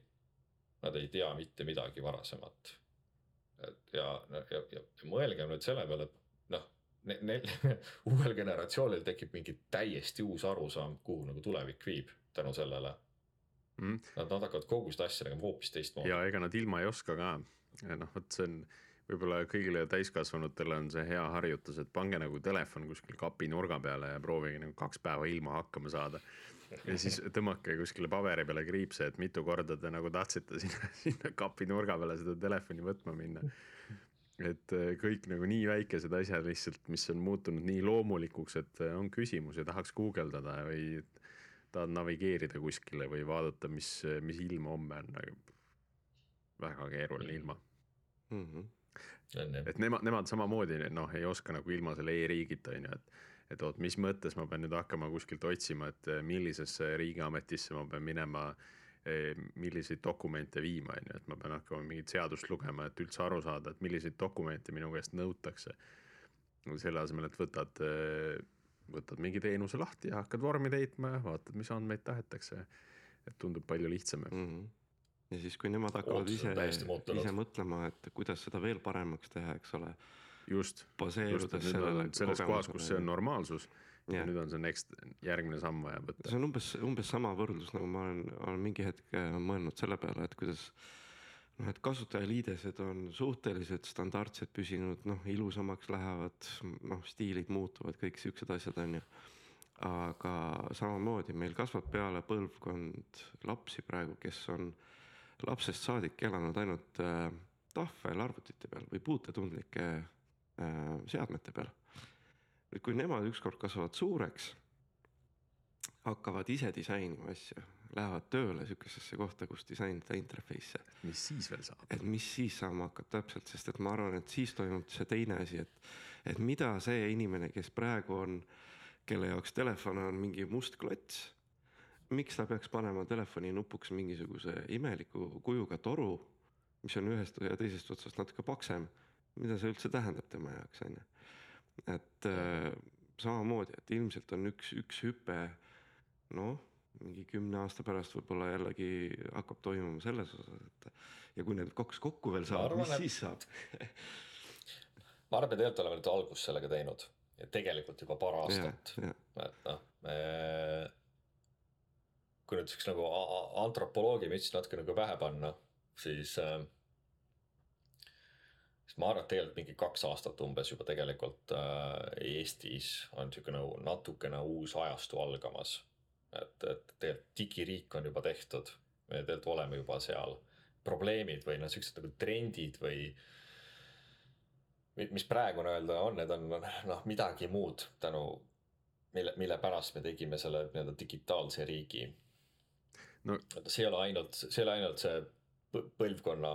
Nad ei tea mitte midagi varasemat. et ja, ja, ja, ja mõelgem nüüd selle peale, et noh, neil [laughs] uuel generatsioonil tekib mingi täiesti uus arusaam, kuhu nagu tulevik viib tänu sellele mm.. Nad, nad hakkavad kogu seda asja nägema hoopis teistmoodi. ja ega nad ilma ei oska ka. noh, vot see on võib-olla kõigile täiskasvanutele on see hea harjutus, et pange nagu telefon kuskil kapi nurga peale ja proovige nagu kaks päeva ilma hakkama saada ja siis tõmmake kuskile paberi peale kriipse, et mitu korda te nagu tahtsite sinna, [laughs] sinna kapi nurga peale seda telefoni võtma minna. et äh, kõik nagu nii väikesed asjad lihtsalt, mis on muutunud nii loomulikuks, et äh, on küsimus ja tahaks guugeldada või tahad navigeerida kuskile või vaadata, mis, mis ilm homme on nagu väga keeruline ilma mm. -hmm. et nemad, nemad samamoodi noh, ei oska nagu ilma selle e-riigita on ju, et et oot, mis mõttes ma pean nüüd hakkama kuskilt otsima, et eh, millisesse riigiametisse ma pean minema, eh, milliseid dokumente viima, on ju, et ma pean hakkama mingit seadust lugema, et üldse aru saada, et milliseid dokumente minu käest nõutakse. selle asemel, et võtad, eh, võtad mingi teenuse lahti ja hakkad vormi täitma ja vaatad, mis andmeid tahetakse. et tundub palju lihtsam mm. -hmm ja siis, kui nemad hakkavad ise, ise mõtlema, et kuidas seda veel paremaks teha, eks ole just, just, et nüüd on selles kohas, kus see on normaalsus ja, ja nüüd on see next, järgmine samm vaja võtta. see on umbes, umbes sama võrdlus, nagu ma olen, olen mingi hetk äh, mõelnud selle peale, et kuidas noh, et kasutajaliidesed on suhteliselt standardsed püsinud, noh, ilusamaks lähevad, noh, stiilid muutuvad, kõik siuksed asjad on ju. aga samamoodi meil kasvab peale põlvkond lapsi praegu, kes on lapsest saadik elanud ainult äh, tahvelarvutite peal või puutetundlike seadmete peal. nüüd, kui nemad ükskord kasvavad suureks, hakkavad ise disainima asju, lähevad tööle sihukesesse kohta, kus disainida interface'e. mis siis veel saab? et mis siis saama hakkab täpselt, sest et ma arvan, et siis toimub see teine asi, et, et mida see inimene, kes praegu on, kelle jaoks telefon on mingi must klots, miks ta peaks panema telefoni nupuks mingisuguse imeliku kujuga toru, mis on ühest ja teisest otsast natuke paksem, mida see üldse tähendab tema jaoks, on ju. et äh, samamoodi, et ilmselt on üks, üks hüpe noh, mingi kümne aasta pärast võib-olla jällegi hakkab toimuma selles osas, et ja kui need kaks kokku veel saavad, mis et... siis saab [laughs] ma arvan, et tegelikult oleme nüüd algust sellega teinud ja tegelikult juba paar aastat, et noh, me. kui nüüd siukse nagu antropoloogi müts natuke nagu pähe panna, siis äh, siis ma arvan, et tegelikult mingi kaks aastat umbes juba tegelikult äh, Eestis on sihuke nagu natukene uus ajastu algamas. et, et tegelikult digiriik on juba tehtud, me tegelikult oleme juba seal. probleemid või noh, siuksed nagu trendid või mis praegu nii-öelda on, need on noh, midagi muud tänu, mille, mille pärast me tegime selle nii-öelda digitaalse riigi no.. see ei ole ainult, see ei ole ainult see põlvkonna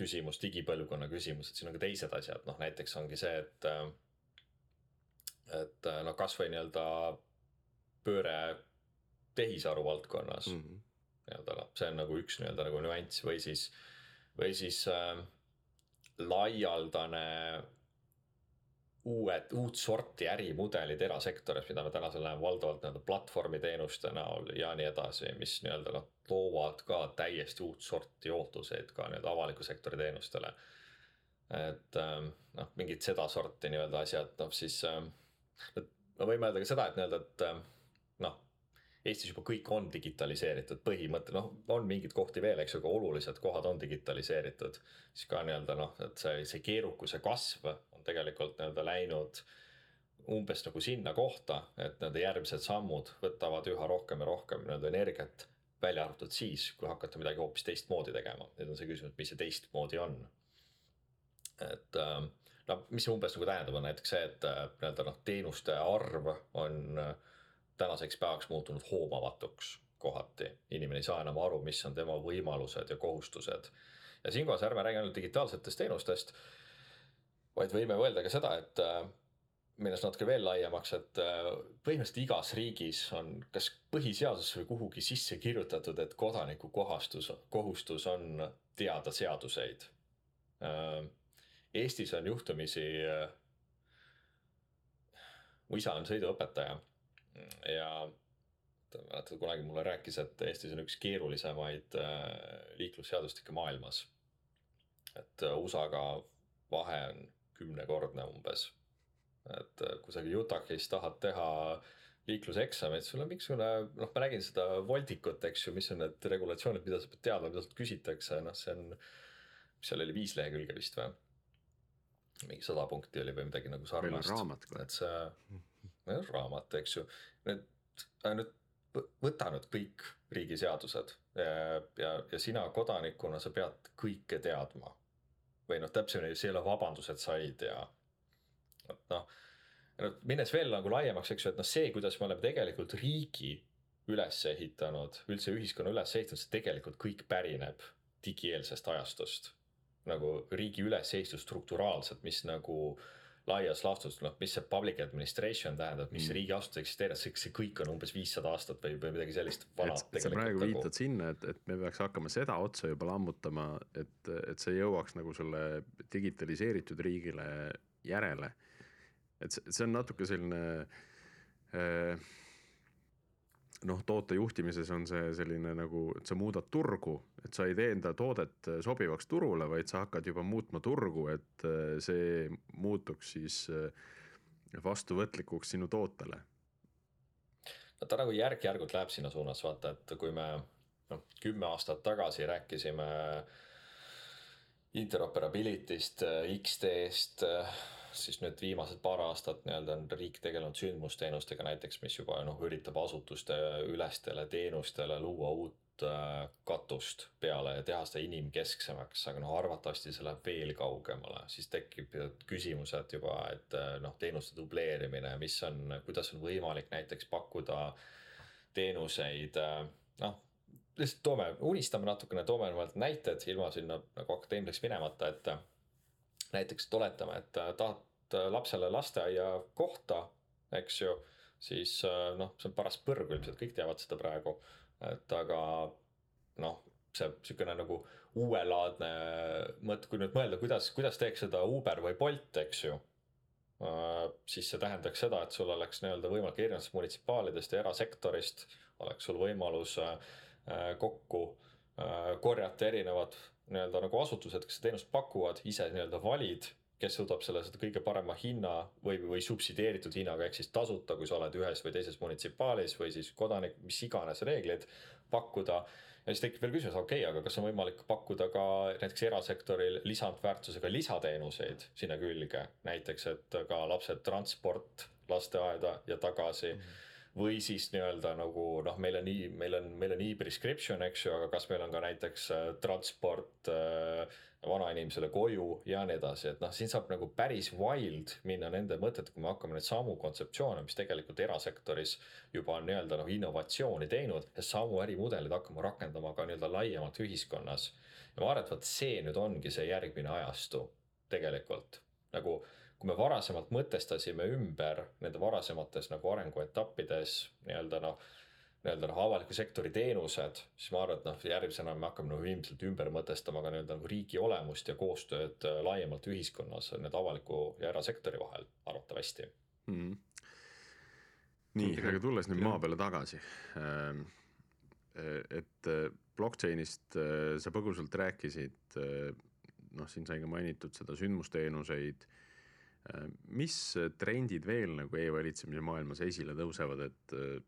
küsimus, digipõlvkonna küsimus, et siin on ka teised asjad, noh näiteks ongi see, et. et noh, kasvõi nii-öelda pööre tehisaru valdkonnas mm -hmm. nii-öelda noh, see on nagu üks nii-öelda nagu nüanss või siis, või siis äh, laialdane uued, uut sorti ärimudelid erasektoris, mida me tänasel näeme valdavalt nii-öelda platvormiteenuste näol ja nii edasi, mis nii-öelda noh, toovad ka täiesti uut sorti ootuseid ka nii-öelda avaliku sektori teenustele. et ähm, noh, mingid sedasorti nii-öelda asjad, noh siis ähm, me võime öelda ka seda, et nii-öelda, et ähm, noh Eestis juba kõik on digitaliseeritud, põhimõte, noh, on mingeid kohti veel, eks ju, aga olulised kohad on digitaliseeritud. siis ka nii-öelda noh, et see, see keerukuse kasv on tegelikult nii-öelda läinud umbes nagu sinna kohta, et nende järgmised sammud võtavad üha rohkem ja rohkem nii-öelda energiat. Välja arvatud siis, kui hakata midagi hoopis teistmoodi tegema, nüüd on see küsimus, mis see teistmoodi on. et ähm, no mis see umbes nagu tähendab, on näiteks see, et äh, nii-öelda noh, teenuste arv on äh, tänaseks päevaks muutunud hoomamatuks kohati. inimene ei saa enam aru, mis on tema võimalused ja kohustused. ja siinkohas ärme räägi ainult digitaalsetest teenustest, vaid võime mõelda ka seda, et äh, minnes natuke veel laiemaks, et äh, põhimõtteliselt igas riigis on kas põhiseadusesse või kuhugi sisse kirjutatud, et kodaniku kohastus, kohustus on teada seaduseid. Äh, Eestis on juhtumisi, mu isa on sõiduõpetaja ja mäletad, kunagi mulle rääkis, et Eestis on üks keerulisemaid äh, liiklusseadustikke maailmas. et äh, USA-ga vahe on kümnekordne umbes. Et äh, kui sa Utah'is tahad teha liikluseksamit, sul on mingisugune, noh, ma nägin seda Voltikut, eks ju, mis on need regulatsioonid, mida sa pead teadma, mida sult küsitakse, noh, see on. seal oli, viis lehekülge vist või? mingi sada punkti oli või midagi nagu sarnast. et see raamat, eks ju. nüüd, nüüd võta nüüd kõik riigiseadused ja, ja, ja sina kodanikuna, sa pead kõike teadma. või noh, täpsemini, see ei ole vabandus, et sa ei tea. Et noh, minnes veel nagu laiemaks, eks ju, et noh, see, kuidas me oleme tegelikult riigi üles ehitanud, üldse ühiskonna üles ehitanud, see tegelikult kõik pärineb digieelsest ajastust. nagu riigi ülesehitus strukturaalselt, mis nagu laias laastus, noh, mis see public administration tähendab, mis mm. riigiasutus eksisteerib, see, see kõik on umbes viissada aastat või, või midagi sellist vana. sa praegu nagu... viitad sinna, et, et me peaks hakkama seda otsa juba lammutama, et, et see jõuaks nagu selle digitaliseeritud riigile järele. Et see, on natuke selline äh, noh, toote juhtimises on see selline nagu, et sa muudad turgu, et sa ei tee enda toodet sobivaks turule, vaid sa hakkad juba muutma turgu, et äh, see muutuks siis äh, vastuvõtlikuks sinu tootele. no ta nagu järk-järgult läheb sinna suunas, vaata, et kui me noh, kümme aastat tagasi rääkisime interoperability'st, X-teest, siis nüüd viimased paar aastat nii-öelda on riik tegelenud sündmusteenustega näiteks, mis juba noh, üritab asutuste ülestele teenustele luua uut äh, katust peale ja teha seda inimkesksemaks, aga noh, arvatavasti see läheb veel kaugemale, siis tekib küsimused juba, et äh, noh, teenuste dubleerimine, mis on, kuidas on võimalik näiteks pakkuda teenuseid äh, noh lihtsalt toome, unistame natukene, toome näited ilma sinna nagu akadeemiliseks minemata, et näiteks oletame, et tahad lapsele lasteaia kohta, eks ju, siis noh, see on paras põrg ilmselt, kõik teavad seda praegu, et aga noh, see niisugune nagu uuelaadne mõte, kui nüüd mõelda, kuidas, kuidas teeks seda Uber või Bolt, eks ju siis see tähendaks seda, et sul oleks nii-öelda võimalik erinevatest munitsipaalidest ja erasektorist oleks sul võimalus äh, Äh, kokku äh, korjata erinevad nii-öelda nagu asutused, kes teenust pakuvad, ise nii-öelda valid, kes suudab selle seda kõige parema hinna või, või subsideeritud hinnaga ehk siis tasuta, kui sa oled ühes või teises munitsipaalis või siis kodanik, mis iganes reeglid pakkuda. ja siis tekib veel küsimus, okei okay,, aga kas on võimalik pakkuda ka näiteks erasektoril lisandväärtusega lisateenuseid sinna külge, näiteks et ka lapsed transport lasteaeda ja tagasi mm. -hmm või siis nii-öelda nagu noh, meil on meil on, meil on e-prescription, eks ju, aga kas meil on ka näiteks äh, transport äh, vanainimesele koju ja nii edasi, et noh, siin saab nagu päris wild minna nende mõtetega, kui me hakkame neid samu kontseptsioone, mis tegelikult erasektoris juba on nii-öelda noh, innovatsiooni teinud ja samu ärimudeleid hakkama rakendama ka nii-öelda laiemalt ühiskonnas. ja ma arvan, et vot see nüüd ongi see järgmine ajastu tegelikult nagu kui me varasemalt mõtestasime ümber nende varasemates nagu arenguetappides nii-öelda noh, nii-öelda noh, avaliku sektori teenused, siis ma arvan, et noh, järgmisena me hakkame nagu ilmselt ümber mõtestama ka nii-öelda nagu riigi olemust ja koostööd äh, laiemalt ühiskonnas nüüd avaliku ja erasektori vahel arvatavasti mm. -hmm. nii, aga tulles nüüd maa peale tagasi. Et äh, blockchain'ist äh, sa põgusalt rääkisid, noh, siin sai ka mainitud seda sündmusteenuseid Äh, mis trendid veel nagu e-valitsemise maailmas esile tõusevad, et äh,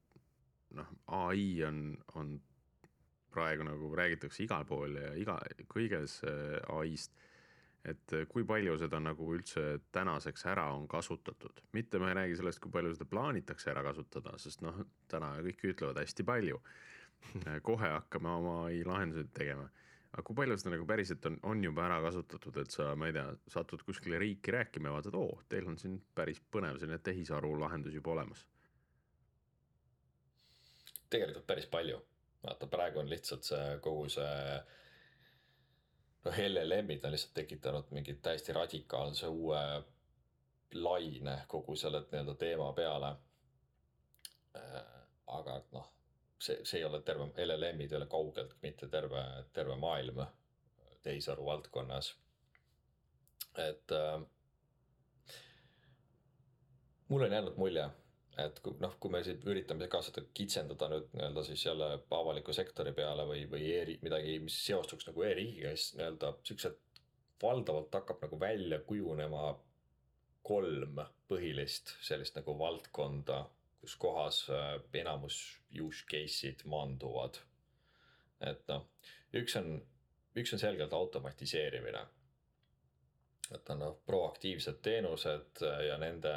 noh, ai on, on praegu nagu räägitakse igal pool ja iga, kõiges äh, ai-st. et kui palju seda nagu üldse tänaseks ära on kasutatud, mitte ma ei räägi sellest, kui palju seda plaanitakse ära kasutada, sest noh, täna kõik ütlevad hästi palju. [laughs] kohe hakkame oma ai lahendusi tegema aga kui palju seda nagu päriselt on, on juba ära kasutatud, et sa, ma ei tea, satud kuskile riiki rääkima ja vaatad, oo, teil on siin päris põnev selline tehisaru lahendus juba olemas? tegelikult päris palju, vaata praegu on lihtsalt see kogu see noh, LLM-id on lihtsalt tekitanud mingi täiesti radikaalse uue laine kogu selle nii-öelda teema peale. Äh, aga noh see, see ei ole terve, LLM-id ei ole kaugeltki mitte terve, terve maailm tehisaru valdkonnas. et äh, mul on jäänud mulje, et kui noh, kui me siit üritame ka seda kitsendada nüüd nii-öelda siis jälle avaliku sektori peale või, või e midagi, mis seostuks nagu e-riigiga, siis nii-öelda siuksed valdavalt hakkab nagu välja kujunema kolm põhilist sellist nagu valdkonda kus kohas äh, enamus use case'id maanduvad. et noh, üks on, üks on selgelt automatiseerimine. et on noh, proaktiivsed teenused äh, ja nende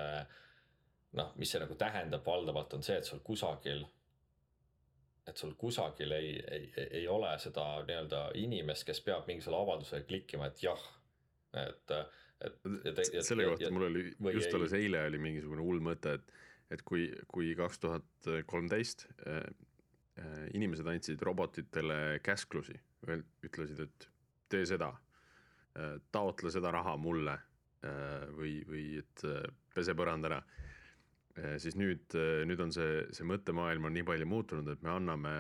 noh, mis see nagu tähendab valdavalt on see, et sul kusagil et sul kusagil ei, ei, ei ole seda nii-öelda inimest, kes peab mingisugusele avaldusele klikkima, et jah, et, et. selle kohta mul oli just alles eile oli mingisugune hull mõte, et et kui, kui kaks tuhat kolmteist äh, äh, inimesed andsid robotitele käsklusi, ütlesid, et tee seda, äh, taotle seda raha mulle või, või et pese põrand ära, siis nüüd, nüüd on see, see mõttemaailm on nii palju muutunud, et me anname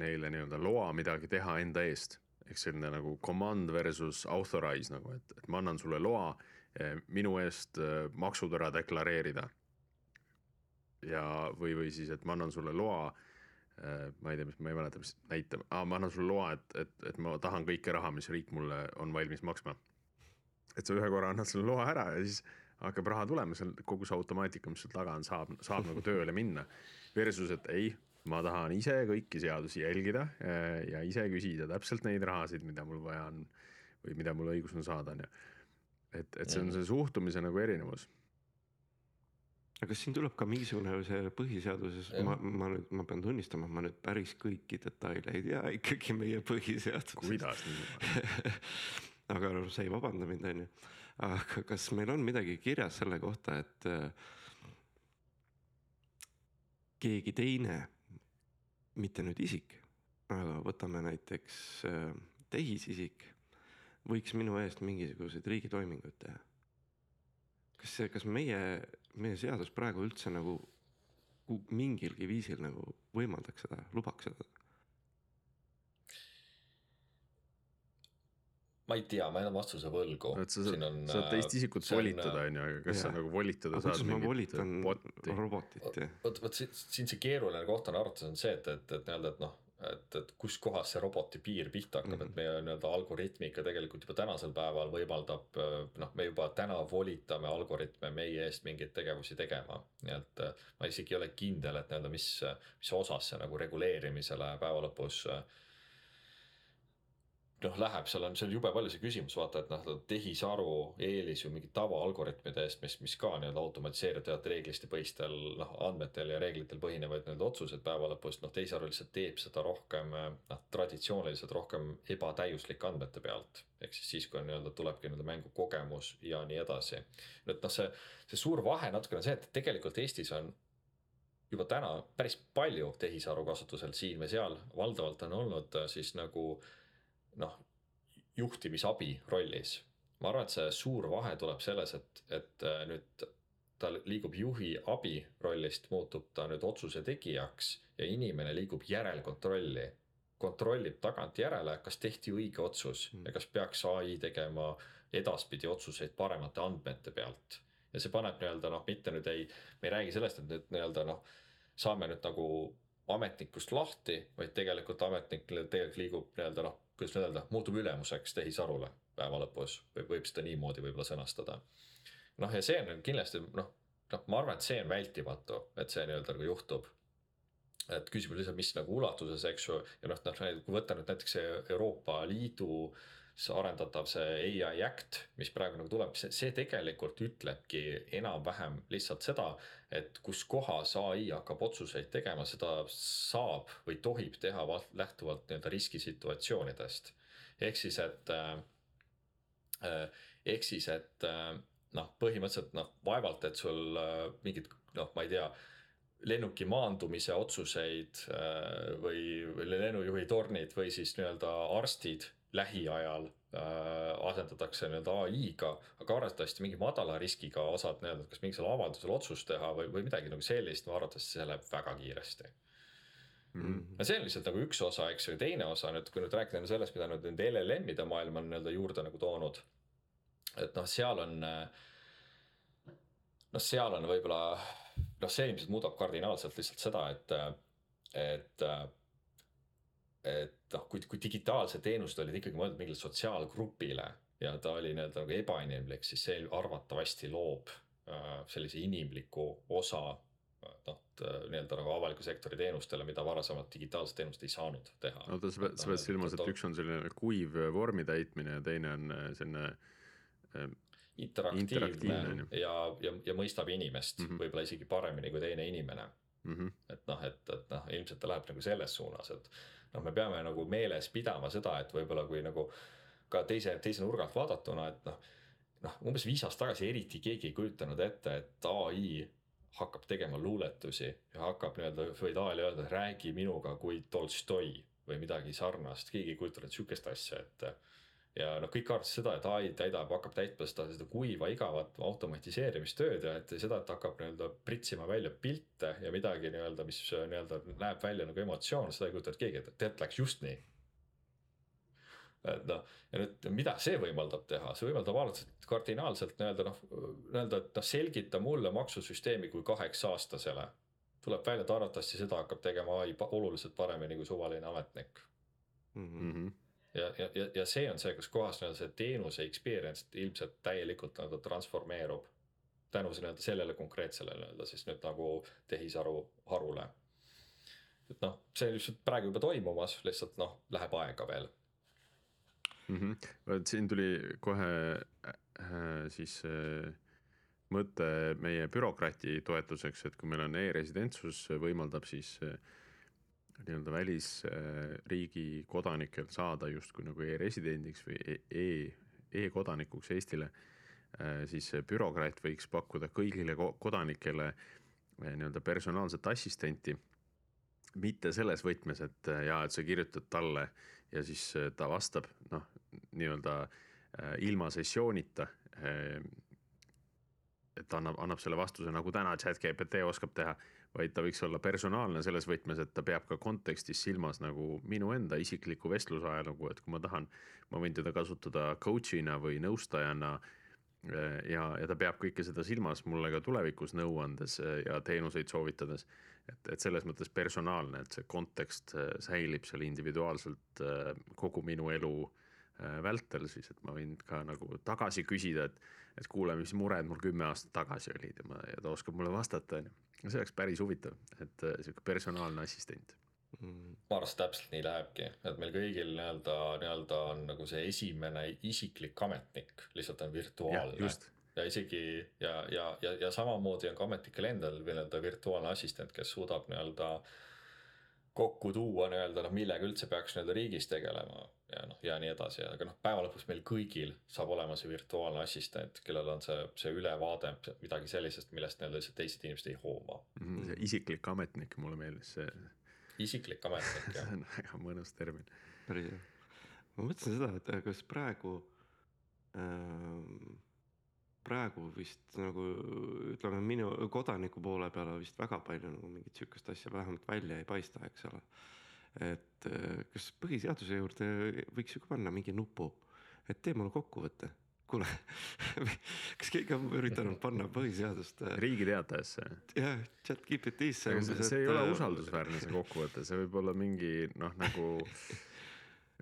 neile nii-öelda loa midagi teha enda eest. ehk selline nagu command versus authorize nagu, et, et ma annan sulle loa minu eest maksud ära deklareerida ja, või, või siis, et ma annan sulle loa äh,. ma ei tea, mis, ma ei mäleta, mis näite ah,, ma annan sulle loa, et, et, et ma tahan kõike raha, mis riik mulle on valmis maksma. et sa ühe korra annad selle loa ära ja siis hakkab raha tulema, seal kogu see automaatika, mis seal taga on, saab, saab nagu tööle minna. Versus, et ei, ma tahan ise kõiki seadusi jälgida äh, ja ise küsida täpselt neid rahasid, mida mul vaja on. või mida mul õigus on saada, on ju. et, et see on Mhm. see suhtumise nagu erinevus. Aga kas siin tuleb ka mingisugune see põhiseaduses, ma, ma nüüd, ma pean tunnistama, ma nüüd päris kõiki detaile ei tea ikkagi meie põhiseaduses. kuidas nii? [laughs] aga noh, sa ei vabanda mind, on ju. aga kas meil on midagi kirjas selle kohta, et äh, keegi teine, mitte nüüd isik, aga võtame näiteks äh, tehisisik, võiks minu eest mingisuguseid riigi toiminguid teha? kas see, kas meie, meie seadus praegu üldse nagu mingilgi viisil nagu võimaldaks seda, lubaks seda? ma ei tea, ma jään vastuse võlgu. sa saad, sa saad teist isikut volitada, on ju, aga kas sa Jaa. nagu volitada aga saad mingit volitan bot'i? robotit ja vot, vot siin, siin see keeruline koht on arvates on see, et, et, et nii-öelda, et noh, et, et kuskohast see roboti piir pihta hakkab mm, -hmm. Mhm. et meie nii-öelda algoritmika tegelikult juba tänasel päeval võimaldab noh, me juba täna volitame algoritme meie eest mingeid tegevusi tegema. nii et äh, ma isegi ei ole kindel, et nii-öelda, mis, mis osas see nagu reguleerimisele päeva lõpus äh, noh, läheb, seal on, seal jube palju see küsimus, vaata, et noh, tehisaru eelis ju mingi tavaalgoritmide eest, mis, mis ka nii-öelda automatiseeritud reeglistepõhistel noh, andmetel ja reeglitel põhinevaid nii-öelda otsuseid päeva lõpus, noh, tehisaru lihtsalt teeb seda rohkem noh, traditsiooniliselt rohkem ebatäiuslike andmete pealt. ehk siis siis, kui nii-öelda tulebki nii-öelda mängu kogemus ja nii edasi. et noh, see, see suur vahe natukene on see, et tegelikult Eestis on juba täna päris palju tehisaru kasutusel siin või seal, valdavalt on olnud äh, siis nagu noh, juhtimisabi rollis. ma arvan, et see suur vahe tuleb selles, et, et äh, nüüd ta liigub juhi abi rollist, muutub ta nüüd otsuse tegijaks ja inimene liigub järelkontrolli. kontrollib tagantjärele, kas tehti õige otsus Mm. ja kas peaks ai tegema edaspidi otsuseid paremate andmete pealt. ja see paneb nii-öelda noh, mitte nüüd ei, me ei räägi sellest, et nüüd nii-öelda noh, saame nüüd nagu ametnikust lahti, vaid tegelikult ametnik tegelikult liigub nii-öelda noh, kuidas nüüd öelda, muutub ülemuseks tehisarule päeva lõpus või võib seda niimoodi võib-olla sõnastada. noh, ja see on kindlasti noh, noh, ma arvan, et see on vältimatu, et see nii-öelda nagu juhtub. et küsimus lihtsalt, mis nagu ulatuses, eks ju, ja noh, noh kui võtta nüüd näiteks Euroopa Liidu arendatav see ai Act, mis praegu nagu tuleb, see, see tegelikult ütlebki enam-vähem lihtsalt seda, et kus kohas ai hakkab otsuseid tegema, seda saab või tohib teha val- lähtuvalt nii-öelda riskisituatsioonidest. ehk siis, et äh, äh, ehk siis, et äh, noh, põhimõtteliselt noh, vaevalt, et sul äh, mingid noh, ma ei tea lennuki maandumise otsuseid äh, või, või lennujuhi tornid või siis nii-öelda arstid lähiajal äh, asendatakse nii-öelda ai-ga, aga arvatavasti mingi madala riskiga osad nii-öelda, kas mingisugusel avaldusel otsust teha või, või midagi nagu sellist, ma arvatavasti see läheb väga kiiresti. Mhm. no see on lihtsalt nagu üks osa, eks ju, teine osa nüüd, kui nüüd rääkida sellest, mida nüüd nende LLM-ide maailm on nii-öelda juurde nagu toonud. et noh, seal on, noh, seal on võib-olla, noh, see ilmselt muudab kardinaalselt lihtsalt seda, et, et et noh, kui, kui digitaalsed teenused olid ikkagi mõeldud mingile sotsiaalgrupile ja ta oli nii-öelda nagu ebainimlik, siis see arvatavasti loob äh, sellise inimliku osa äh, noh, nii-öelda nagu avaliku sektori teenustele, mida varasemalt digitaalsed teenused ei saanud teha. oota, sa pead, sa pead silmas, et üks on selline kuiv vormi täitmine ja teine on äh, selline äh, interaktiivne, interaktiivne, ja, ja, ja mõistab inimest mm. -hmm. võib-olla isegi paremini kui teine inimene. Mm -hmm. et noh, et, et noh, ilmselt ta läheb nagu selles suunas, et noh, me peame nagu meeles pidama seda, et võib-olla kui nagu ka teise, teise nurga alt vaadatuna, et noh, noh, umbes viis aastat tagasi eriti keegi ei kujutanud ette, et ai hakkab tegema luuletusi ja hakkab nii-öelda, võid ai-le öelda, räägi minuga kui Tolstoi või midagi sarnast, keegi ei kujutanud sihukest asja ette ja noh, kõik arvasid seda, et ai täidab, hakkab täitma seda, seda kuiva igavat automatiseerimistööd ja et seda, et hakkab nii-öelda pritsima välja pilte ja midagi nii-öelda, mis nii-öelda näeb välja nagu emotsioon, seda ei kujutanud keegi ette, tead, läks just nii. et noh, ja nüüd mida see võimaldab teha, see võimaldab vaadata kardinaalselt nii-öelda noh, nii-öelda, et noh, selgita mulle maksusüsteemi kui kaheksa aastasele. tuleb välja, et arvatavasti seda hakkab tegema ai oluliselt paremini kui suvaline ametnik Mhm. Mm -hmm. Ja, ja, ja, see on see, kus kohas nii-öelda see teenuse experience ilmselt täielikult nii-öelda transformeerub. tänu nii-öelda sellele konkreetsele nii-öelda siis nüüd nagu tehisaru harule. et noh, see lihtsalt praegu juba toimumas, lihtsalt noh, läheb aega veel. mm. -hmm. vot siin tuli kohe äh, siis äh, mõte meie bürokraati toetuseks, et kui meil on e-residentsus, võimaldab siis äh, nii-öelda välisriigi äh, kodanikel saada justkui nagu e-residendiks või e, e, e-kodanikuks Eestile, äh, siis bürokraat võiks pakkuda kõigile kodanikele äh, nii-öelda personaalset assistenti. mitte selles võtmes, et jaa, et sa kirjutad talle ja siis ta vastab noh, nii-öelda ilma sessioonita et annab, annab selle vastuse nagu täna chat GPT oskab teha, vaid ta võiks olla personaalne selles võtmes, et ta peab ka kontekstis silmas nagu minu enda isiklikku vestlusajalugu, et kui ma tahan, ma võin teda kasutada coach'ina või nõustajana eh, ja, ja ta peab kõike seda silmas mulle ka tulevikus nõu andes eh, ja teenuseid soovitades. et, et selles mõttes personaalne, et see kontekst eh, säilib seal individuaalselt kogu minu elu vältel siis, et ma võin ka nagu tagasi küsida, et et kuule, mis mured mul kümme aastat tagasi olid ja ma, ja ta oskab mulle vastata, on ju. see oleks päris huvitav, et äh, sihuke personaalne assistent mm.. ma arvan, et täpselt nii lähebki, et meil kõigil nii-öelda, nii-öelda on nagu see esimene isiklik ametnik lihtsalt on virtuaalne. ja isegi ja, ja, ja, ja samamoodi on ka ametnikel endal nii-öelda virtuaalne assistent, kes suudab nii-öelda kokku tuua nii-öelda noh, millega üldse peaks nii-öelda riigis tegelema ja noh, ja nii edasi, aga noh, päeva lõpuks meil kõigil saab olema see virtuaalne assistent, kellel on see, see ülevaade midagi sellisest, millest nii-öelda lihtsalt teised inimesed ei hooma mm. -hmm. see isiklik ametnik, mulle meeldis see. isiklik ametnik, jah see on väga mõnus termin. päris hea. ma mõtlesin seda, et kas praegu ähm, praegu vist nagu ütleme, minu kodaniku poole peale vist väga palju nagu mingit sihukest asja vähemalt välja ei paista, eks ole et äh, kas põhiseaduse juurde võiks ju ka panna mingi nupu, et tee mulle kokkuvõte kuule [laughs] kas keegi on üritanud panna põhiseadust? Äh, Riigi Teatajasse? jah, chat GPT-sse. see, see ei ole äh, usaldusväärne, see kokkuvõte, see võib olla mingi noh, nagu [laughs]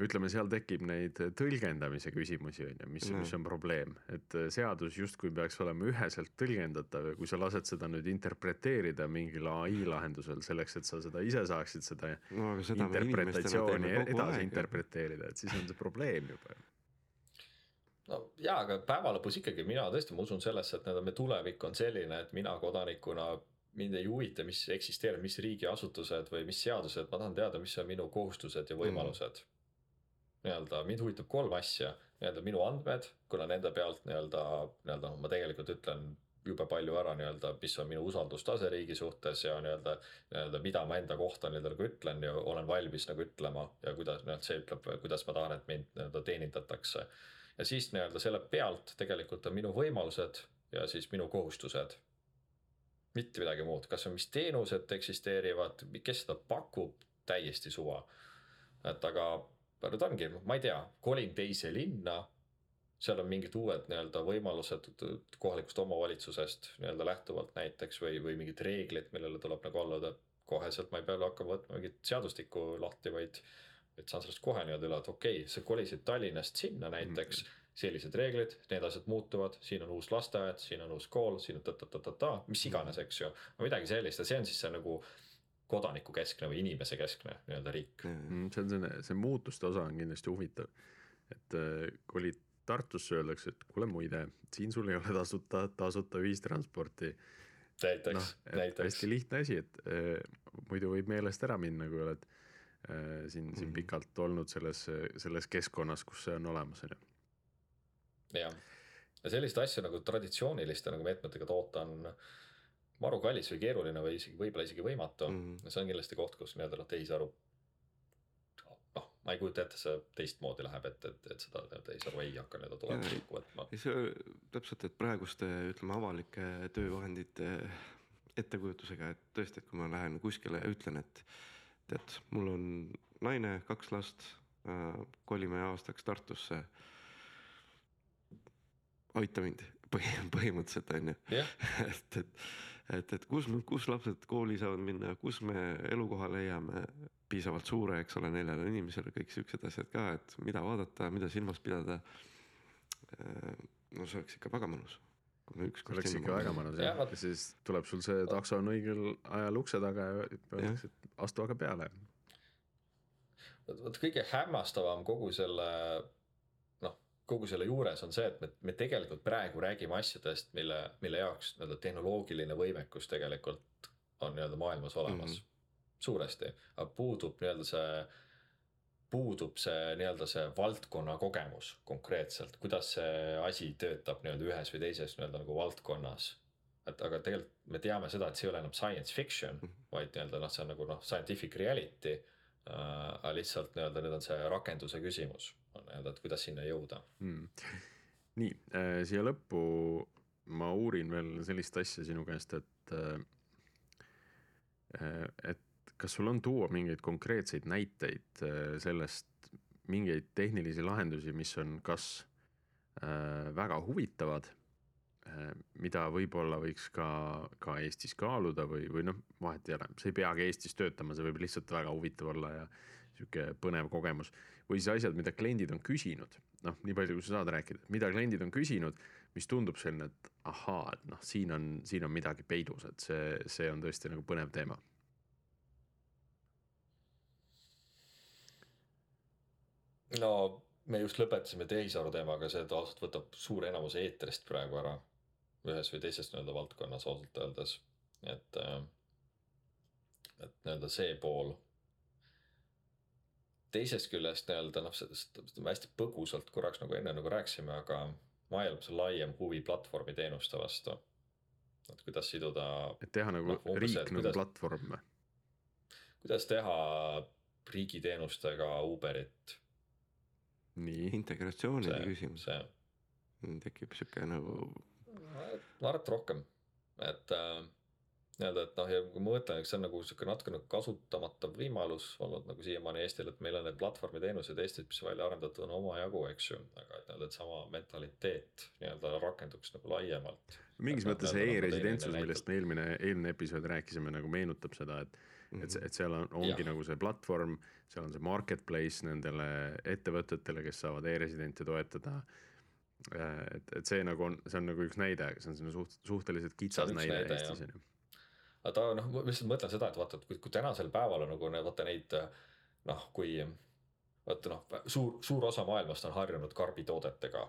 ütleme, seal tekib neid tõlgendamise küsimusi, on ju, mis no., mis on probleem, et äh, seadus justkui peaks olema üheselt tõlgendatav ja kui sa lased seda nüüd interpreteerida mingil ai lahendusel selleks, et sa seda ise saaksid seda no, interpretatsiooni edasi aeg, interpreteerida, et siis on see probleem juba. No jaa, aga päeva lõpus ikkagi mina tõesti, ma usun sellesse, et nii-öelda meie tulevik on selline, et mina kodanikuna mind ei huvita, mis eksisteerib, mis riigiasutused või mis seadused, ma tahan teada, mis on minu kohustused ja võimalused. mm nii-öelda mind huvitab kolm asja, nii-öelda minu andmed, kuna nende pealt nii-öelda, nii-öelda noh, ma tegelikult ütlen jube palju ära nii-öelda, mis on minu usaldustase riigi suhtes ja nii-öelda, nii-öelda mida ma enda kohta nii-öelda nagu ütlen ja olen valmis nagu ütlema ja kuidas nii-öelda see ütleb, kuidas ma tahan, et mind nii-öelda teenindatakse. ja siis nii-öelda selle pealt tegelikult on minu võimalused ja siis minu kohustused. mitte midagi muud, kas on, mis teenused eksisteerivad, kes seda pakub, täiesti suva. et aga aga nüüd ongi, ma ei tea, kolin teise linna. seal on mingid uued nii-öelda võimalused kohalikust omavalitsusest nii-öelda lähtuvalt näiteks või, või mingid reeglid, millele tuleb nagu alluda. koheselt ma ei pea hakkama võtma mingit seadustikku lahti, vaid, vaid saan sellest kohe nii-öelda üle, et okei okay,, sa kolisid Tallinnast sinna näiteks mm. -hmm sellised reeglid, need asjad muutuvad, siin on uus lasteaed, siin on uus kool, siin on ta-ta-ta-ta-ta, mis iganes, eks ju. midagi sellist ja see on siis see nagu kodanikukeskne või inimese keskne nii-öelda riik mm,. see on selline, see muutuste osa on kindlasti huvitav. et äh, kui olid Tartusse öeldakse, et kuule muide, siin sul ei ole tasuta, tasuta ühistransporti. näiteks no,, näiteks. hästi lihtne asi, et äh, muidu võib meelest ära minna, kui oled äh, siin mm., siin mhm. pikalt olnud selles, selles keskkonnas, kus see on olemas, on ju. jah, ja sellist asja nagu traditsiooniliste nagu meetmetega toota on maru kallis või keeruline või isegi võib-olla isegi võimatu mm. -hmm. see on kindlasti koht, kus nii-öelda noh, tehisaru. noh, ma ei kujuta ette, see teistmoodi läheb, et, et, et seda tehisaru ei hakka nii-öelda tulemuslikku võtma. see täpselt, et praeguste ütleme avalike töövahendite ettekujutusega, et tõesti, et kui ma lähen kuskile ja ütlen, et tead, mul on naine, kaks last äh,, kolime aastaks Tartusse. aita mind põhi, põhimõtteliselt on ju [laughs] et, et et, et kus, kus lapsed kooli saavad minna, kus me elukoha leiame piisavalt suure, eks ole, neljale inimesele, kõik siuksed asjad ka, et mida vaadata, mida silmas pidada. no see oleks ikka väga mõnus. ükskord. oleks ikka väga mõnus jah, ja siis tuleb sul see takso on õigel ajal ukse taga ja öeldakse, et astu aga peale. vot kõige hämmastavam kogu selle kogu selle juures on see, et me, me tegelikult praegu räägime asjadest, mille, mille jaoks nii-öelda tehnoloogiline võimekus tegelikult on nii-öelda maailmas olemas mm. -hmm. suuresti, aga puudub nii-öelda see, puudub see nii-öelda see valdkonna kogemus konkreetselt, kuidas see asi töötab nii-öelda ühes või teises nii-öelda nagu valdkonnas et aga tegelikult me teame seda, et see ei ole enam science fiction, mhm. vaid nii-öelda noh, see on nagu noh, scientific reality äh,. aga lihtsalt nii-öelda nüüd on see rakenduse küsimus nii-öelda, et kuidas sinna jõuda. Mm.. nii äh,, siia lõppu ma uurin veel sellist asja sinu käest, et äh,. et kas sul on tuua mingeid konkreetseid näiteid äh, sellest, mingeid tehnilisi lahendusi, mis on kas äh, väga huvitavad äh,, mida võib-olla võiks ka, ka Eestis kaaluda või, või noh, vahet ei ole, see ei peagi Eestis töötama, see võib lihtsalt väga huvitav olla ja sihuke põnev kogemus või siis asjad, mida kliendid on küsinud, noh, nii palju, kui sa saad rääkida, mida kliendid on küsinud, mis tundub selline, et ahaa, et noh, siin on, siin on midagi peidus, et see, see on tõesti nagu põnev teema. no me just lõpetasime tehisaru teemaga, see ausalt võtab suure enamuse eetrist praegu ära. Ühes või teises nii-öelda valdkonnas ausalt öeldes, et, äh, et nii-öelda see pool teisest küljest nii-öelda noh, sellest hästi põgusalt korraks nagu enne nagu rääkisime, aga maailmas on laiem huvi platvormiteenuste vastu. et kuidas siduda. et teha nagu no, riik nagu kuidas, platvorm või? kuidas teha riigiteenustega Uberit? nii. integratsiooni küsimus. tekib sihuke nagu. ma arvan, et rohkem, et äh, nii-öelda, et noh, ja kui ma mõtlen, eks see on nagu sihuke natuke nagu kasutamata võimalus olnud nagu siiamaani Eestil, et meil on need platvormiteenused Eestis, mis välja arendatud on omajagu, eks ju. aga et nii-öelda, et sama mentaliteet nii-öelda rakenduks nagu laiemalt. mingis mõttes see nagu e-residentsus, millest me eelmine, eelmine episood rääkisime, nagu meenutab seda, et mm. -hmm. et, et seal on, ongi ja. nagu see platvorm, seal on see marketplace nendele ettevõtetele, kes saavad e-residente toetada et, et see nagu on, see on nagu üks näide, see on selline suht, suhteliselt kitsas näide, näide Eestis on ju aga ta noh, ma lihtsalt mõtlen seda, et vaata, et kui, kui tänasel päeval on nagu vaata neid noh, kui vaata noh, suur, suur osa maailmast on harjunud karbitoodetega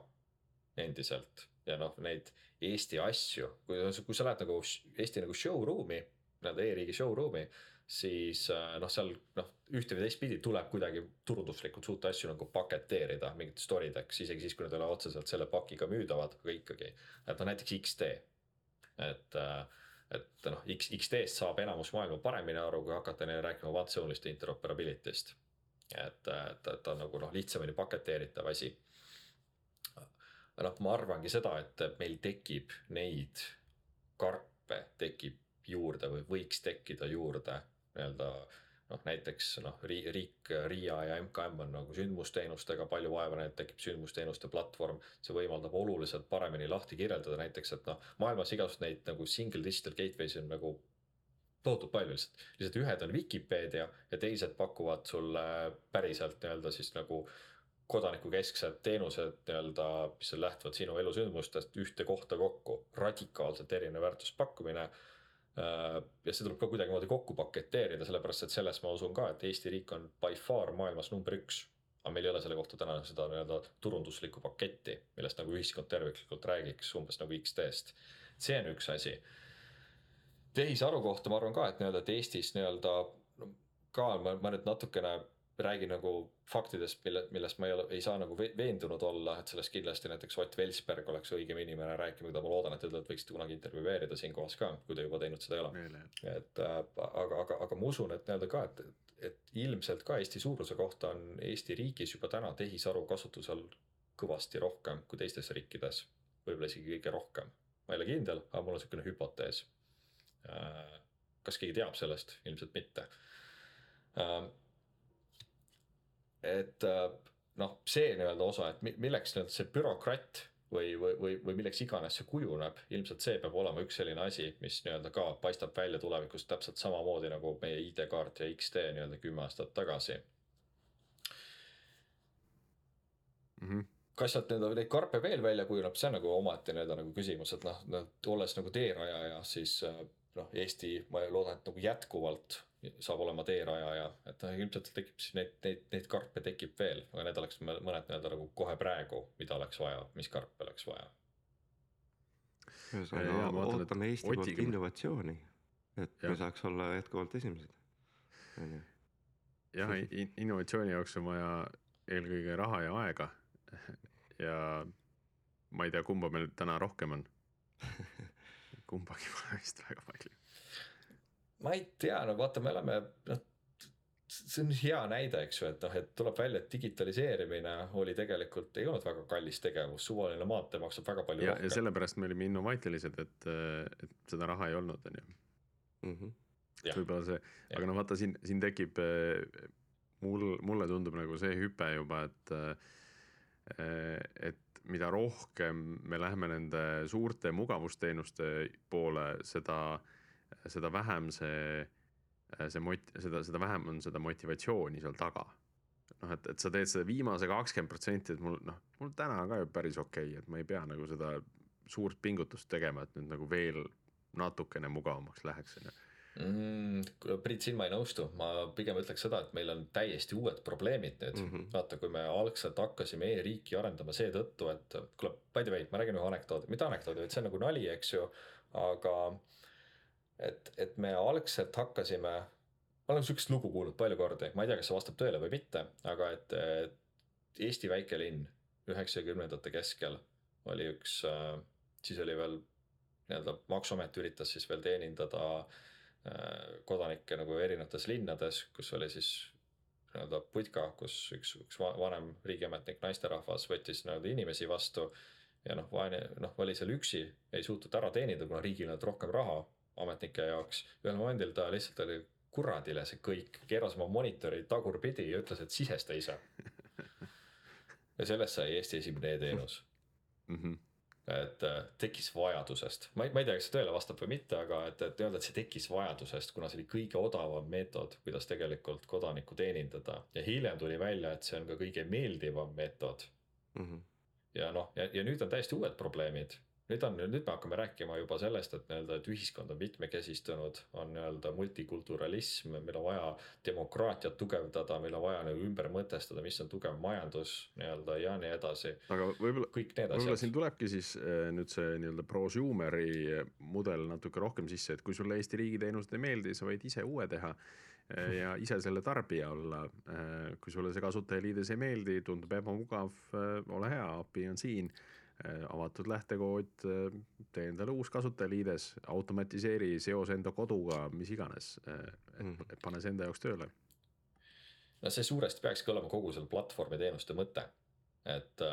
endiselt ja noh, neid Eesti asju, kui, kui sa lähed nagu Eesti nagu showroom'i, nii-öelda e-riigi showroom'i, siis noh, seal noh, ühte või teistpidi tuleb kuidagi turunduslikult suurt asju nagu paketeerida mingite story deks, isegi siis, kui need ei ole otseselt selle pakiga müüdavad, aga ikkagi. et noh, näiteks X-tee, et äh, et noh, X, X-teest saab enamus maailma paremini aru, kui hakata neile rääkima once-only'st interoperability'st. et, et, et ta on nagu noh, lihtsamini paketeeritav asi. noh, ma arvangi seda, et meil tekib neid karpe tekib juurde või võiks tekkida juurde nii-öelda noh, näiteks noh, riik, RIA ja MKM on nagu sündmusteenustega palju vaeva näinud, tekib sündmusteenuste platvorm. see võimaldab oluliselt paremini lahti kirjeldada näiteks, et noh, maailmas igasuguseid neid nagu single digital gateway'si on nagu tohutult palju lihtsalt. lihtsalt ühed on Vikipeedia ja teised pakuvad sulle päriselt nii-öelda siis nagu kodanikukesksed teenused nii-öelda, mis lähtuvad sinu elusündmustest ühte kohta kokku. radikaalselt erinev väärtuspakkumine Äh, ja see tuleb ka kuidagimoodi kokku paketeerida, sellepärast et selles ma usun ka, et Eesti riik on by far maailmas number üks. aga meil ei ole selle kohta täna seda nii-öelda turunduslikku paketti, millest nagu ühiskond terviklikult räägiks, umbes nagu X-teest. see on üks asi. tehisaru kohta ma arvan ka, et nii-öelda, et Eestis nii-öelda ka ma, ma nüüd natukene räägin nagu faktidest, mille, millest ma ei ole, ei saa nagu veendunud olla, et sellest kindlasti näiteks Ott Velsberg oleks õigem inimene rääkima, keda ma loodan, et te võiksite kunagi intervjueerida siinkohas ka, kui te juba teinud seda ei ole. et äh, aga, aga, aga ma usun, et nii-öelda ka, et, et ilmselt ka Eesti suuruse kohta on Eesti riigis juba täna tehisaru kasutusel kõvasti rohkem kui teistes riikides. võib-olla isegi kõige rohkem, ma ei ole kindel, aga mul on niisugune hüpotees äh,. kas keegi teab sellest, ilmselt mitte äh, et äh, noh, see nii-öelda osa, et milleks nii-öelda see bürokratt või, või, või, või milleks iganes see kujuneb, ilmselt see peab olema üks selline asi, mis nii-öelda ka paistab välja tulevikus täpselt samamoodi nagu meie ID-kaart ja X-tee nii-öelda kümme aastat tagasi mm. -hmm kas sealt nii-öelda neid karpe veel välja kujuneb, see on nagu omaette nii-öelda nagu küsimus, et noh, olles nagu teerajaja, siis äh, noh, Eesti, ma loodan, et nagu jätkuvalt saab olema teerajaja, et noh, ilmselt tekib siis neid, neid, neid karpe tekib veel, aga need oleks mõned nii-öelda nagu kohe praegu, mida oleks vaja, mis karpe oleks vaja. ühesõnaga ootame Eesti poolt innovatsiooni, et ja. me saaks olla jätkuvalt esimesed, on ju. jah, innovatsiooni jaoks on vaja eelkõige raha ja aega. ja ma ei tea, kumba meil täna rohkem on [laughs] kumbagi pole vist väga palju ma ei tea, no vaata, me oleme noh, see on hea näide, eks ju, et noh, et tuleb välja, et digitaliseerimine oli tegelikult, ei olnud väga kallis tegevus, suvaline maantee maksab väga palju ja, rohkem. ja sellepärast me olime innovaatilised, et, et seda raha ei olnud, on ju. Mhm. võib-olla see, aga noh, vaata siin, siin tekib mul, mulle tundub nagu see hüpe juba, et, et mida rohkem me läheme nende suurte mugavusteenuste poole, seda äh, seda vähem see, see mot-, seda, seda vähem on seda motivatsiooni seal taga. noh, et, et sa teed seda viimase kakskümmend protsenti, et mul noh, mul täna on ka ju päris okei okay,, et ma ei pea nagu seda suurt pingutust tegema, et nüüd nagu veel natukene mugavamaks läheks, on ju mm,. Priit, siin ma ei nõustu, ma pigem ütleks seda, et meil on täiesti uued probleemid nüüd mm. -hmm. vaata, kui me algselt hakkasime e-riiki arendama seetõttu, et kuule, by the way, ma räägin ühe anekdoodi, mitte anekdoodi, vaid see on nagu nali, eks ju. aga et, et me algselt hakkasime, ma olen sihukest lugu kuulnud palju kordi, ma ei tea, kas see vastab tõele või mitte, aga et, et Eesti väikelinn üheksakümnendate keskel oli üks, siis oli veel nii-öelda maksuamet üritas siis veel teenindada äh, kodanikke nagu erinevates linnades, kus oli siis nii-öelda putka, kus üks, üks vanem riigiametnik naisterahvas võttis nii-öelda inimesi vastu. ja noh, vaene, noh, oli seal üksi, ei suutnud ära teenida, kuna riigil ei olnud rohkem raha ametnike jaoks. ühel momendil ta lihtsalt oli kuradile see kõik, keeras oma monitori tagurpidi ja ütles, et sisesta ise. ja sellest sai Eesti esimene e-teenus mm. -hmm et äh, tekkis vajadusest, ma ei, ma ei tea, kas see tõele vastab või mitte, aga et, et öelda, et see tekkis vajadusest, kuna see oli kõige odavam meetod, kuidas tegelikult kodanikku teenindada. ja hiljem tuli välja, et see on ka kõige meeldivam meetod mm. -hmm. ja noh, ja, ja nüüd on täiesti uued probleemid nüüd on, nüüd me hakkame rääkima juba sellest, et nii-öelda, et ühiskond on mitmekesistunud, on nii-öelda multikulturalism, meil on vaja demokraatiat tugevdada, meil on vaja nagu ümber mõtestada, mis on tugev majandus nii-öelda ja nii edasi. aga võib-olla, võib-olla siin tulebki siis äh, nüüd see nii-öelda prosumeri mudel natuke rohkem sisse, et kui sulle Eesti riigiteenused ei meeldi, sa võid ise uue teha äh, ja [laughs] ise selle tarbija olla. Äh, kui sulle see kasutajaliides ei meeldi, tundub ebamugav, ole hea, API on siin avatud lähtekood, äh, tee endale uus kasutajaliides, automatiseeri, seos enda koduga, mis iganes, äh, et, mhm. et pane see enda jaoks tööle. no see suuresti peakski olema kogu selle platvormi teenuste mõte, et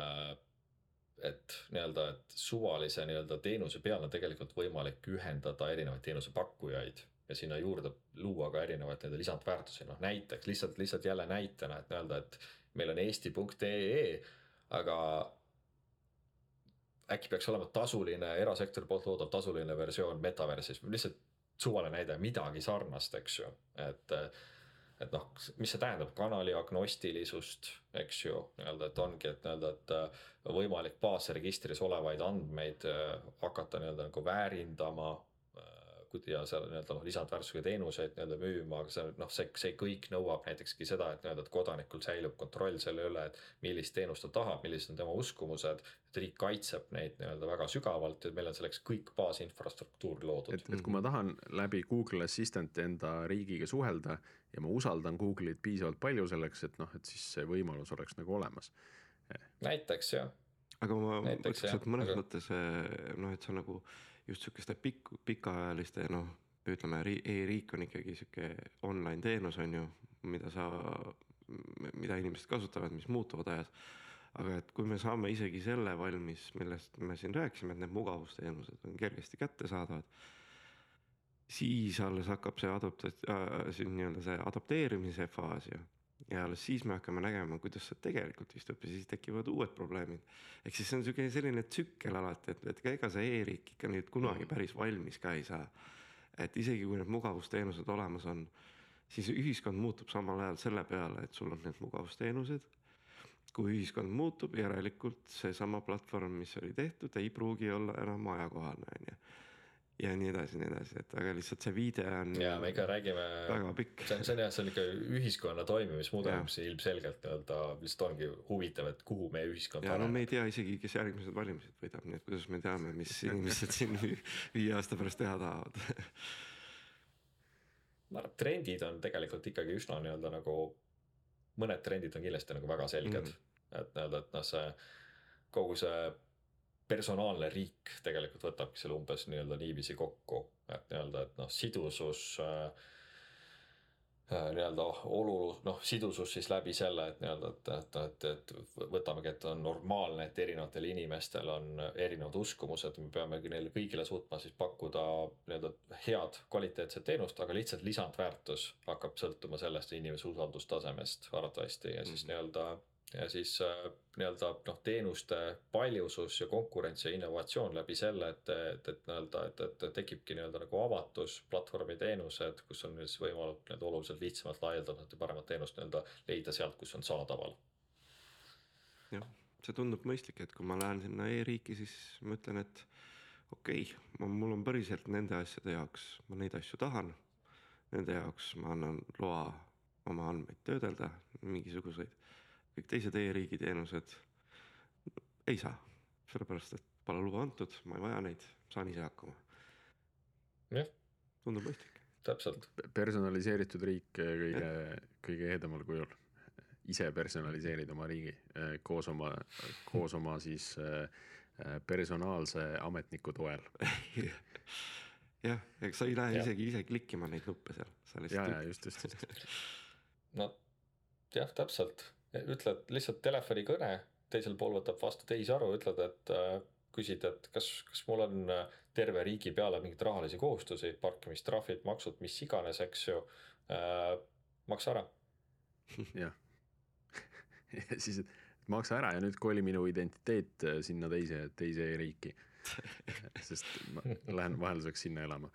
et nii-öelda, et suvalise nii-öelda teenuse peal on tegelikult võimalik ühendada erinevaid teenusepakkujaid ja sinna juurde luua ka erinevaid nii-öelda lisandväärtusi, noh näiteks lihtsalt, lihtsalt jälle näitena, et nii-öelda, et meil on eesti.ee, aga äkki peaks olema tasuline, erasektori poolt loodav tasuline versioon metaversis, lihtsalt suvaline näide, midagi sarnast, eks ju, et. et noh, mis see tähendab, kanali agnostilisust, eks ju, nii-öelda, et ongi, et nii-öelda, et võimalik baasregistris olevaid andmeid äh, hakata nii-öelda nagu väärindama ja seal nii-öelda noh, lisandväärtusega teenuseid nii-öelda müüma, aga see noh, see, see kõik nõuab näitekski seda, et nii-öelda, et kodanikul säilub kontroll selle üle, et millist teenust ta tahab, millised on tema uskumused. et riik kaitseb neid nii-öelda väga sügavalt ja meil on selleks kõik baasinfrastruktuur loodud. et, et kui ma tahan läbi Google Assistant enda riigiga suhelda ja ma usaldan Google'it piisavalt palju selleks, et noh, et siis see võimalus oleks nagu olemas. näiteks jah. aga ma ütleks, et mõnes aga... mõttes noh, et see on nagu just sihukeste pikk, pikaajaliste noh, ütleme e-riik on ikkagi sihuke online teenus on ju, mida sa, mida inimesed kasutavad, mis muutuvad ajas. aga et kui me saame isegi selle valmis, millest me siin rääkisime, et need mugavusteenused on kergesti kättesaadavad siis alles hakkab see adapta- äh,, siin nii-öelda see adapteerimise faas ju ja alles siis me hakkame nägema, kuidas see tegelikult istub ja siis tekivad uued probleemid. ehk siis see on sihuke selline tsükkel alati, et, et ega see e-riik ikka nüüd kunagi päris valmis ka ei saa. et isegi kui need mugavusteenused olemas on, siis ühiskond muutub samal ajal selle peale, et sul on need mugavusteenused. kui ühiskond muutub, järelikult seesama platvorm, mis oli tehtud, ei pruugi olla enam ajakohane, on ju ja nii edasi, nii edasi, et aga lihtsalt see viide on. ja me ikka räägime. väga pikk. see on, see on jah, see on ikka ühiskonna toimimismudel, mis ilmselgelt nii-öelda lihtsalt ongi huvitav, et kuhu meie ühiskond. ja no me ei tea isegi, kes järgmised valimised võidab, nii et kuidas me teame, mis [laughs] inimesed siin viie aasta pärast teha tahavad [laughs] ma arvan, et trendid on tegelikult ikkagi üsna nii-öelda nagu, mõned trendid on kindlasti nagu väga selged mm. -hmm. et nii-öelda, et noh, see kogu see personaalne riik tegelikult võtabki selle umbes nii-öelda niiviisi kokku, et nii-öelda, et noh, sidusus äh, Äh, nii-öelda olu-, noh sidusus siis läbi selle, et nii-öelda, et, et, et, et võtamegi, et on normaalne, et erinevatel inimestel on erinevad uskumused, me peamegi neile kõigile suutma siis pakkuda nii-öelda head kvaliteetset teenust, aga lihtsalt lisandväärtus hakkab sõltuma sellest inimese usaldustasemest arvatavasti. Ja siis mm. -hmm. nii-öelda ja siis äh, nii-öelda noh, teenuste paljusus ja konkurents ja innovatsioon läbi selle, et, et, et nii-öelda, et, et tekibki nii-öelda nagu avatus, platvormiteenused, kus on siis võimalik nii-öelda oluliselt lihtsamalt laialdaselt ja paremat teenust nii-öelda leida sealt, kus on saadaval. jah, see tundub mõistlik, et kui ma lähen sinna e-riiki, siis ma ütlen, et okei okay,, mul on päriselt nende asjade jaoks, ma neid asju tahan. Nende jaoks ma annan loa oma andmeid töödelda, mingisuguseid kõik teised e-riigi teenused ei saa, sellepärast et pole luba antud, ma ei vaja neid, saan ise hakkama. jah. tundub mõistlik. täpselt. personaliseeritud riik kõige, kõige ehedamal kujul. ise personaliseerid oma riigi eh, koos oma, koos oma siis eh, eh, personaalse ametniku toel [laughs] jah, eks sa ei lähe ja. isegi ise klikkima neid nuppe seal, sa lihtsalt. ja, ja just, just, just. no jah, täpselt ütled lihtsalt telefonikõne, teisel pool võtab vastu tehisaru, ütled, et äh, küsid, et kas, kas mul on äh, terve riigi peale mingeid rahalisi kohustusi, parkimistrahvid, maksud, mis iganes, eks ju äh,. maksa ära. [laughs] jah, [laughs] ja siis, et maksa ära ja nüüd koli minu identiteet äh, sinna teise, teise riiki. [laughs] sest ma lähen vahelduseks sinna elama.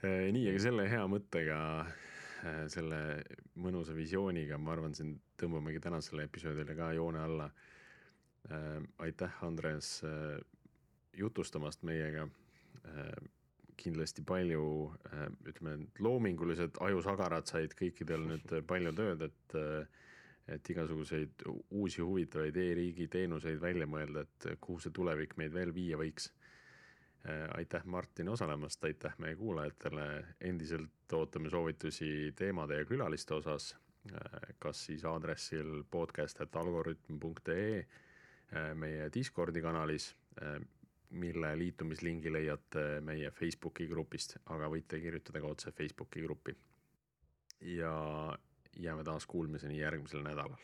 Nii, aga selle hea mõttega selle mõnusa visiooniga, ma arvan, siin tõmbamegi tänasele episoodile ka joone alla. Äh, aitäh, Andres, äh, jutustamast meiega. kindlasti palju, ütleme, loomingulised ajusagarad said kõikidel nüüd [laughs] palju tööd, et et igasuguseid uusi huvitavaid e-riigi teenuseid välja mõelda, et kuhu see tulevik meid veel viia võiks Äh, aitäh, Martin, osalemast, aitäh meie kuulajatele, endiselt ootame soovitusi teemade ja külaliste osas. Äh, kas siis aadressil podcast.algorütm.ee, äh, meie Discordi kanalis, mille liitumislingi leiate meie Facebooki grupist, aga võite kirjutada ka otse Facebooki gruppi. ja jääme taas kuulmiseni järgmisel nädalal.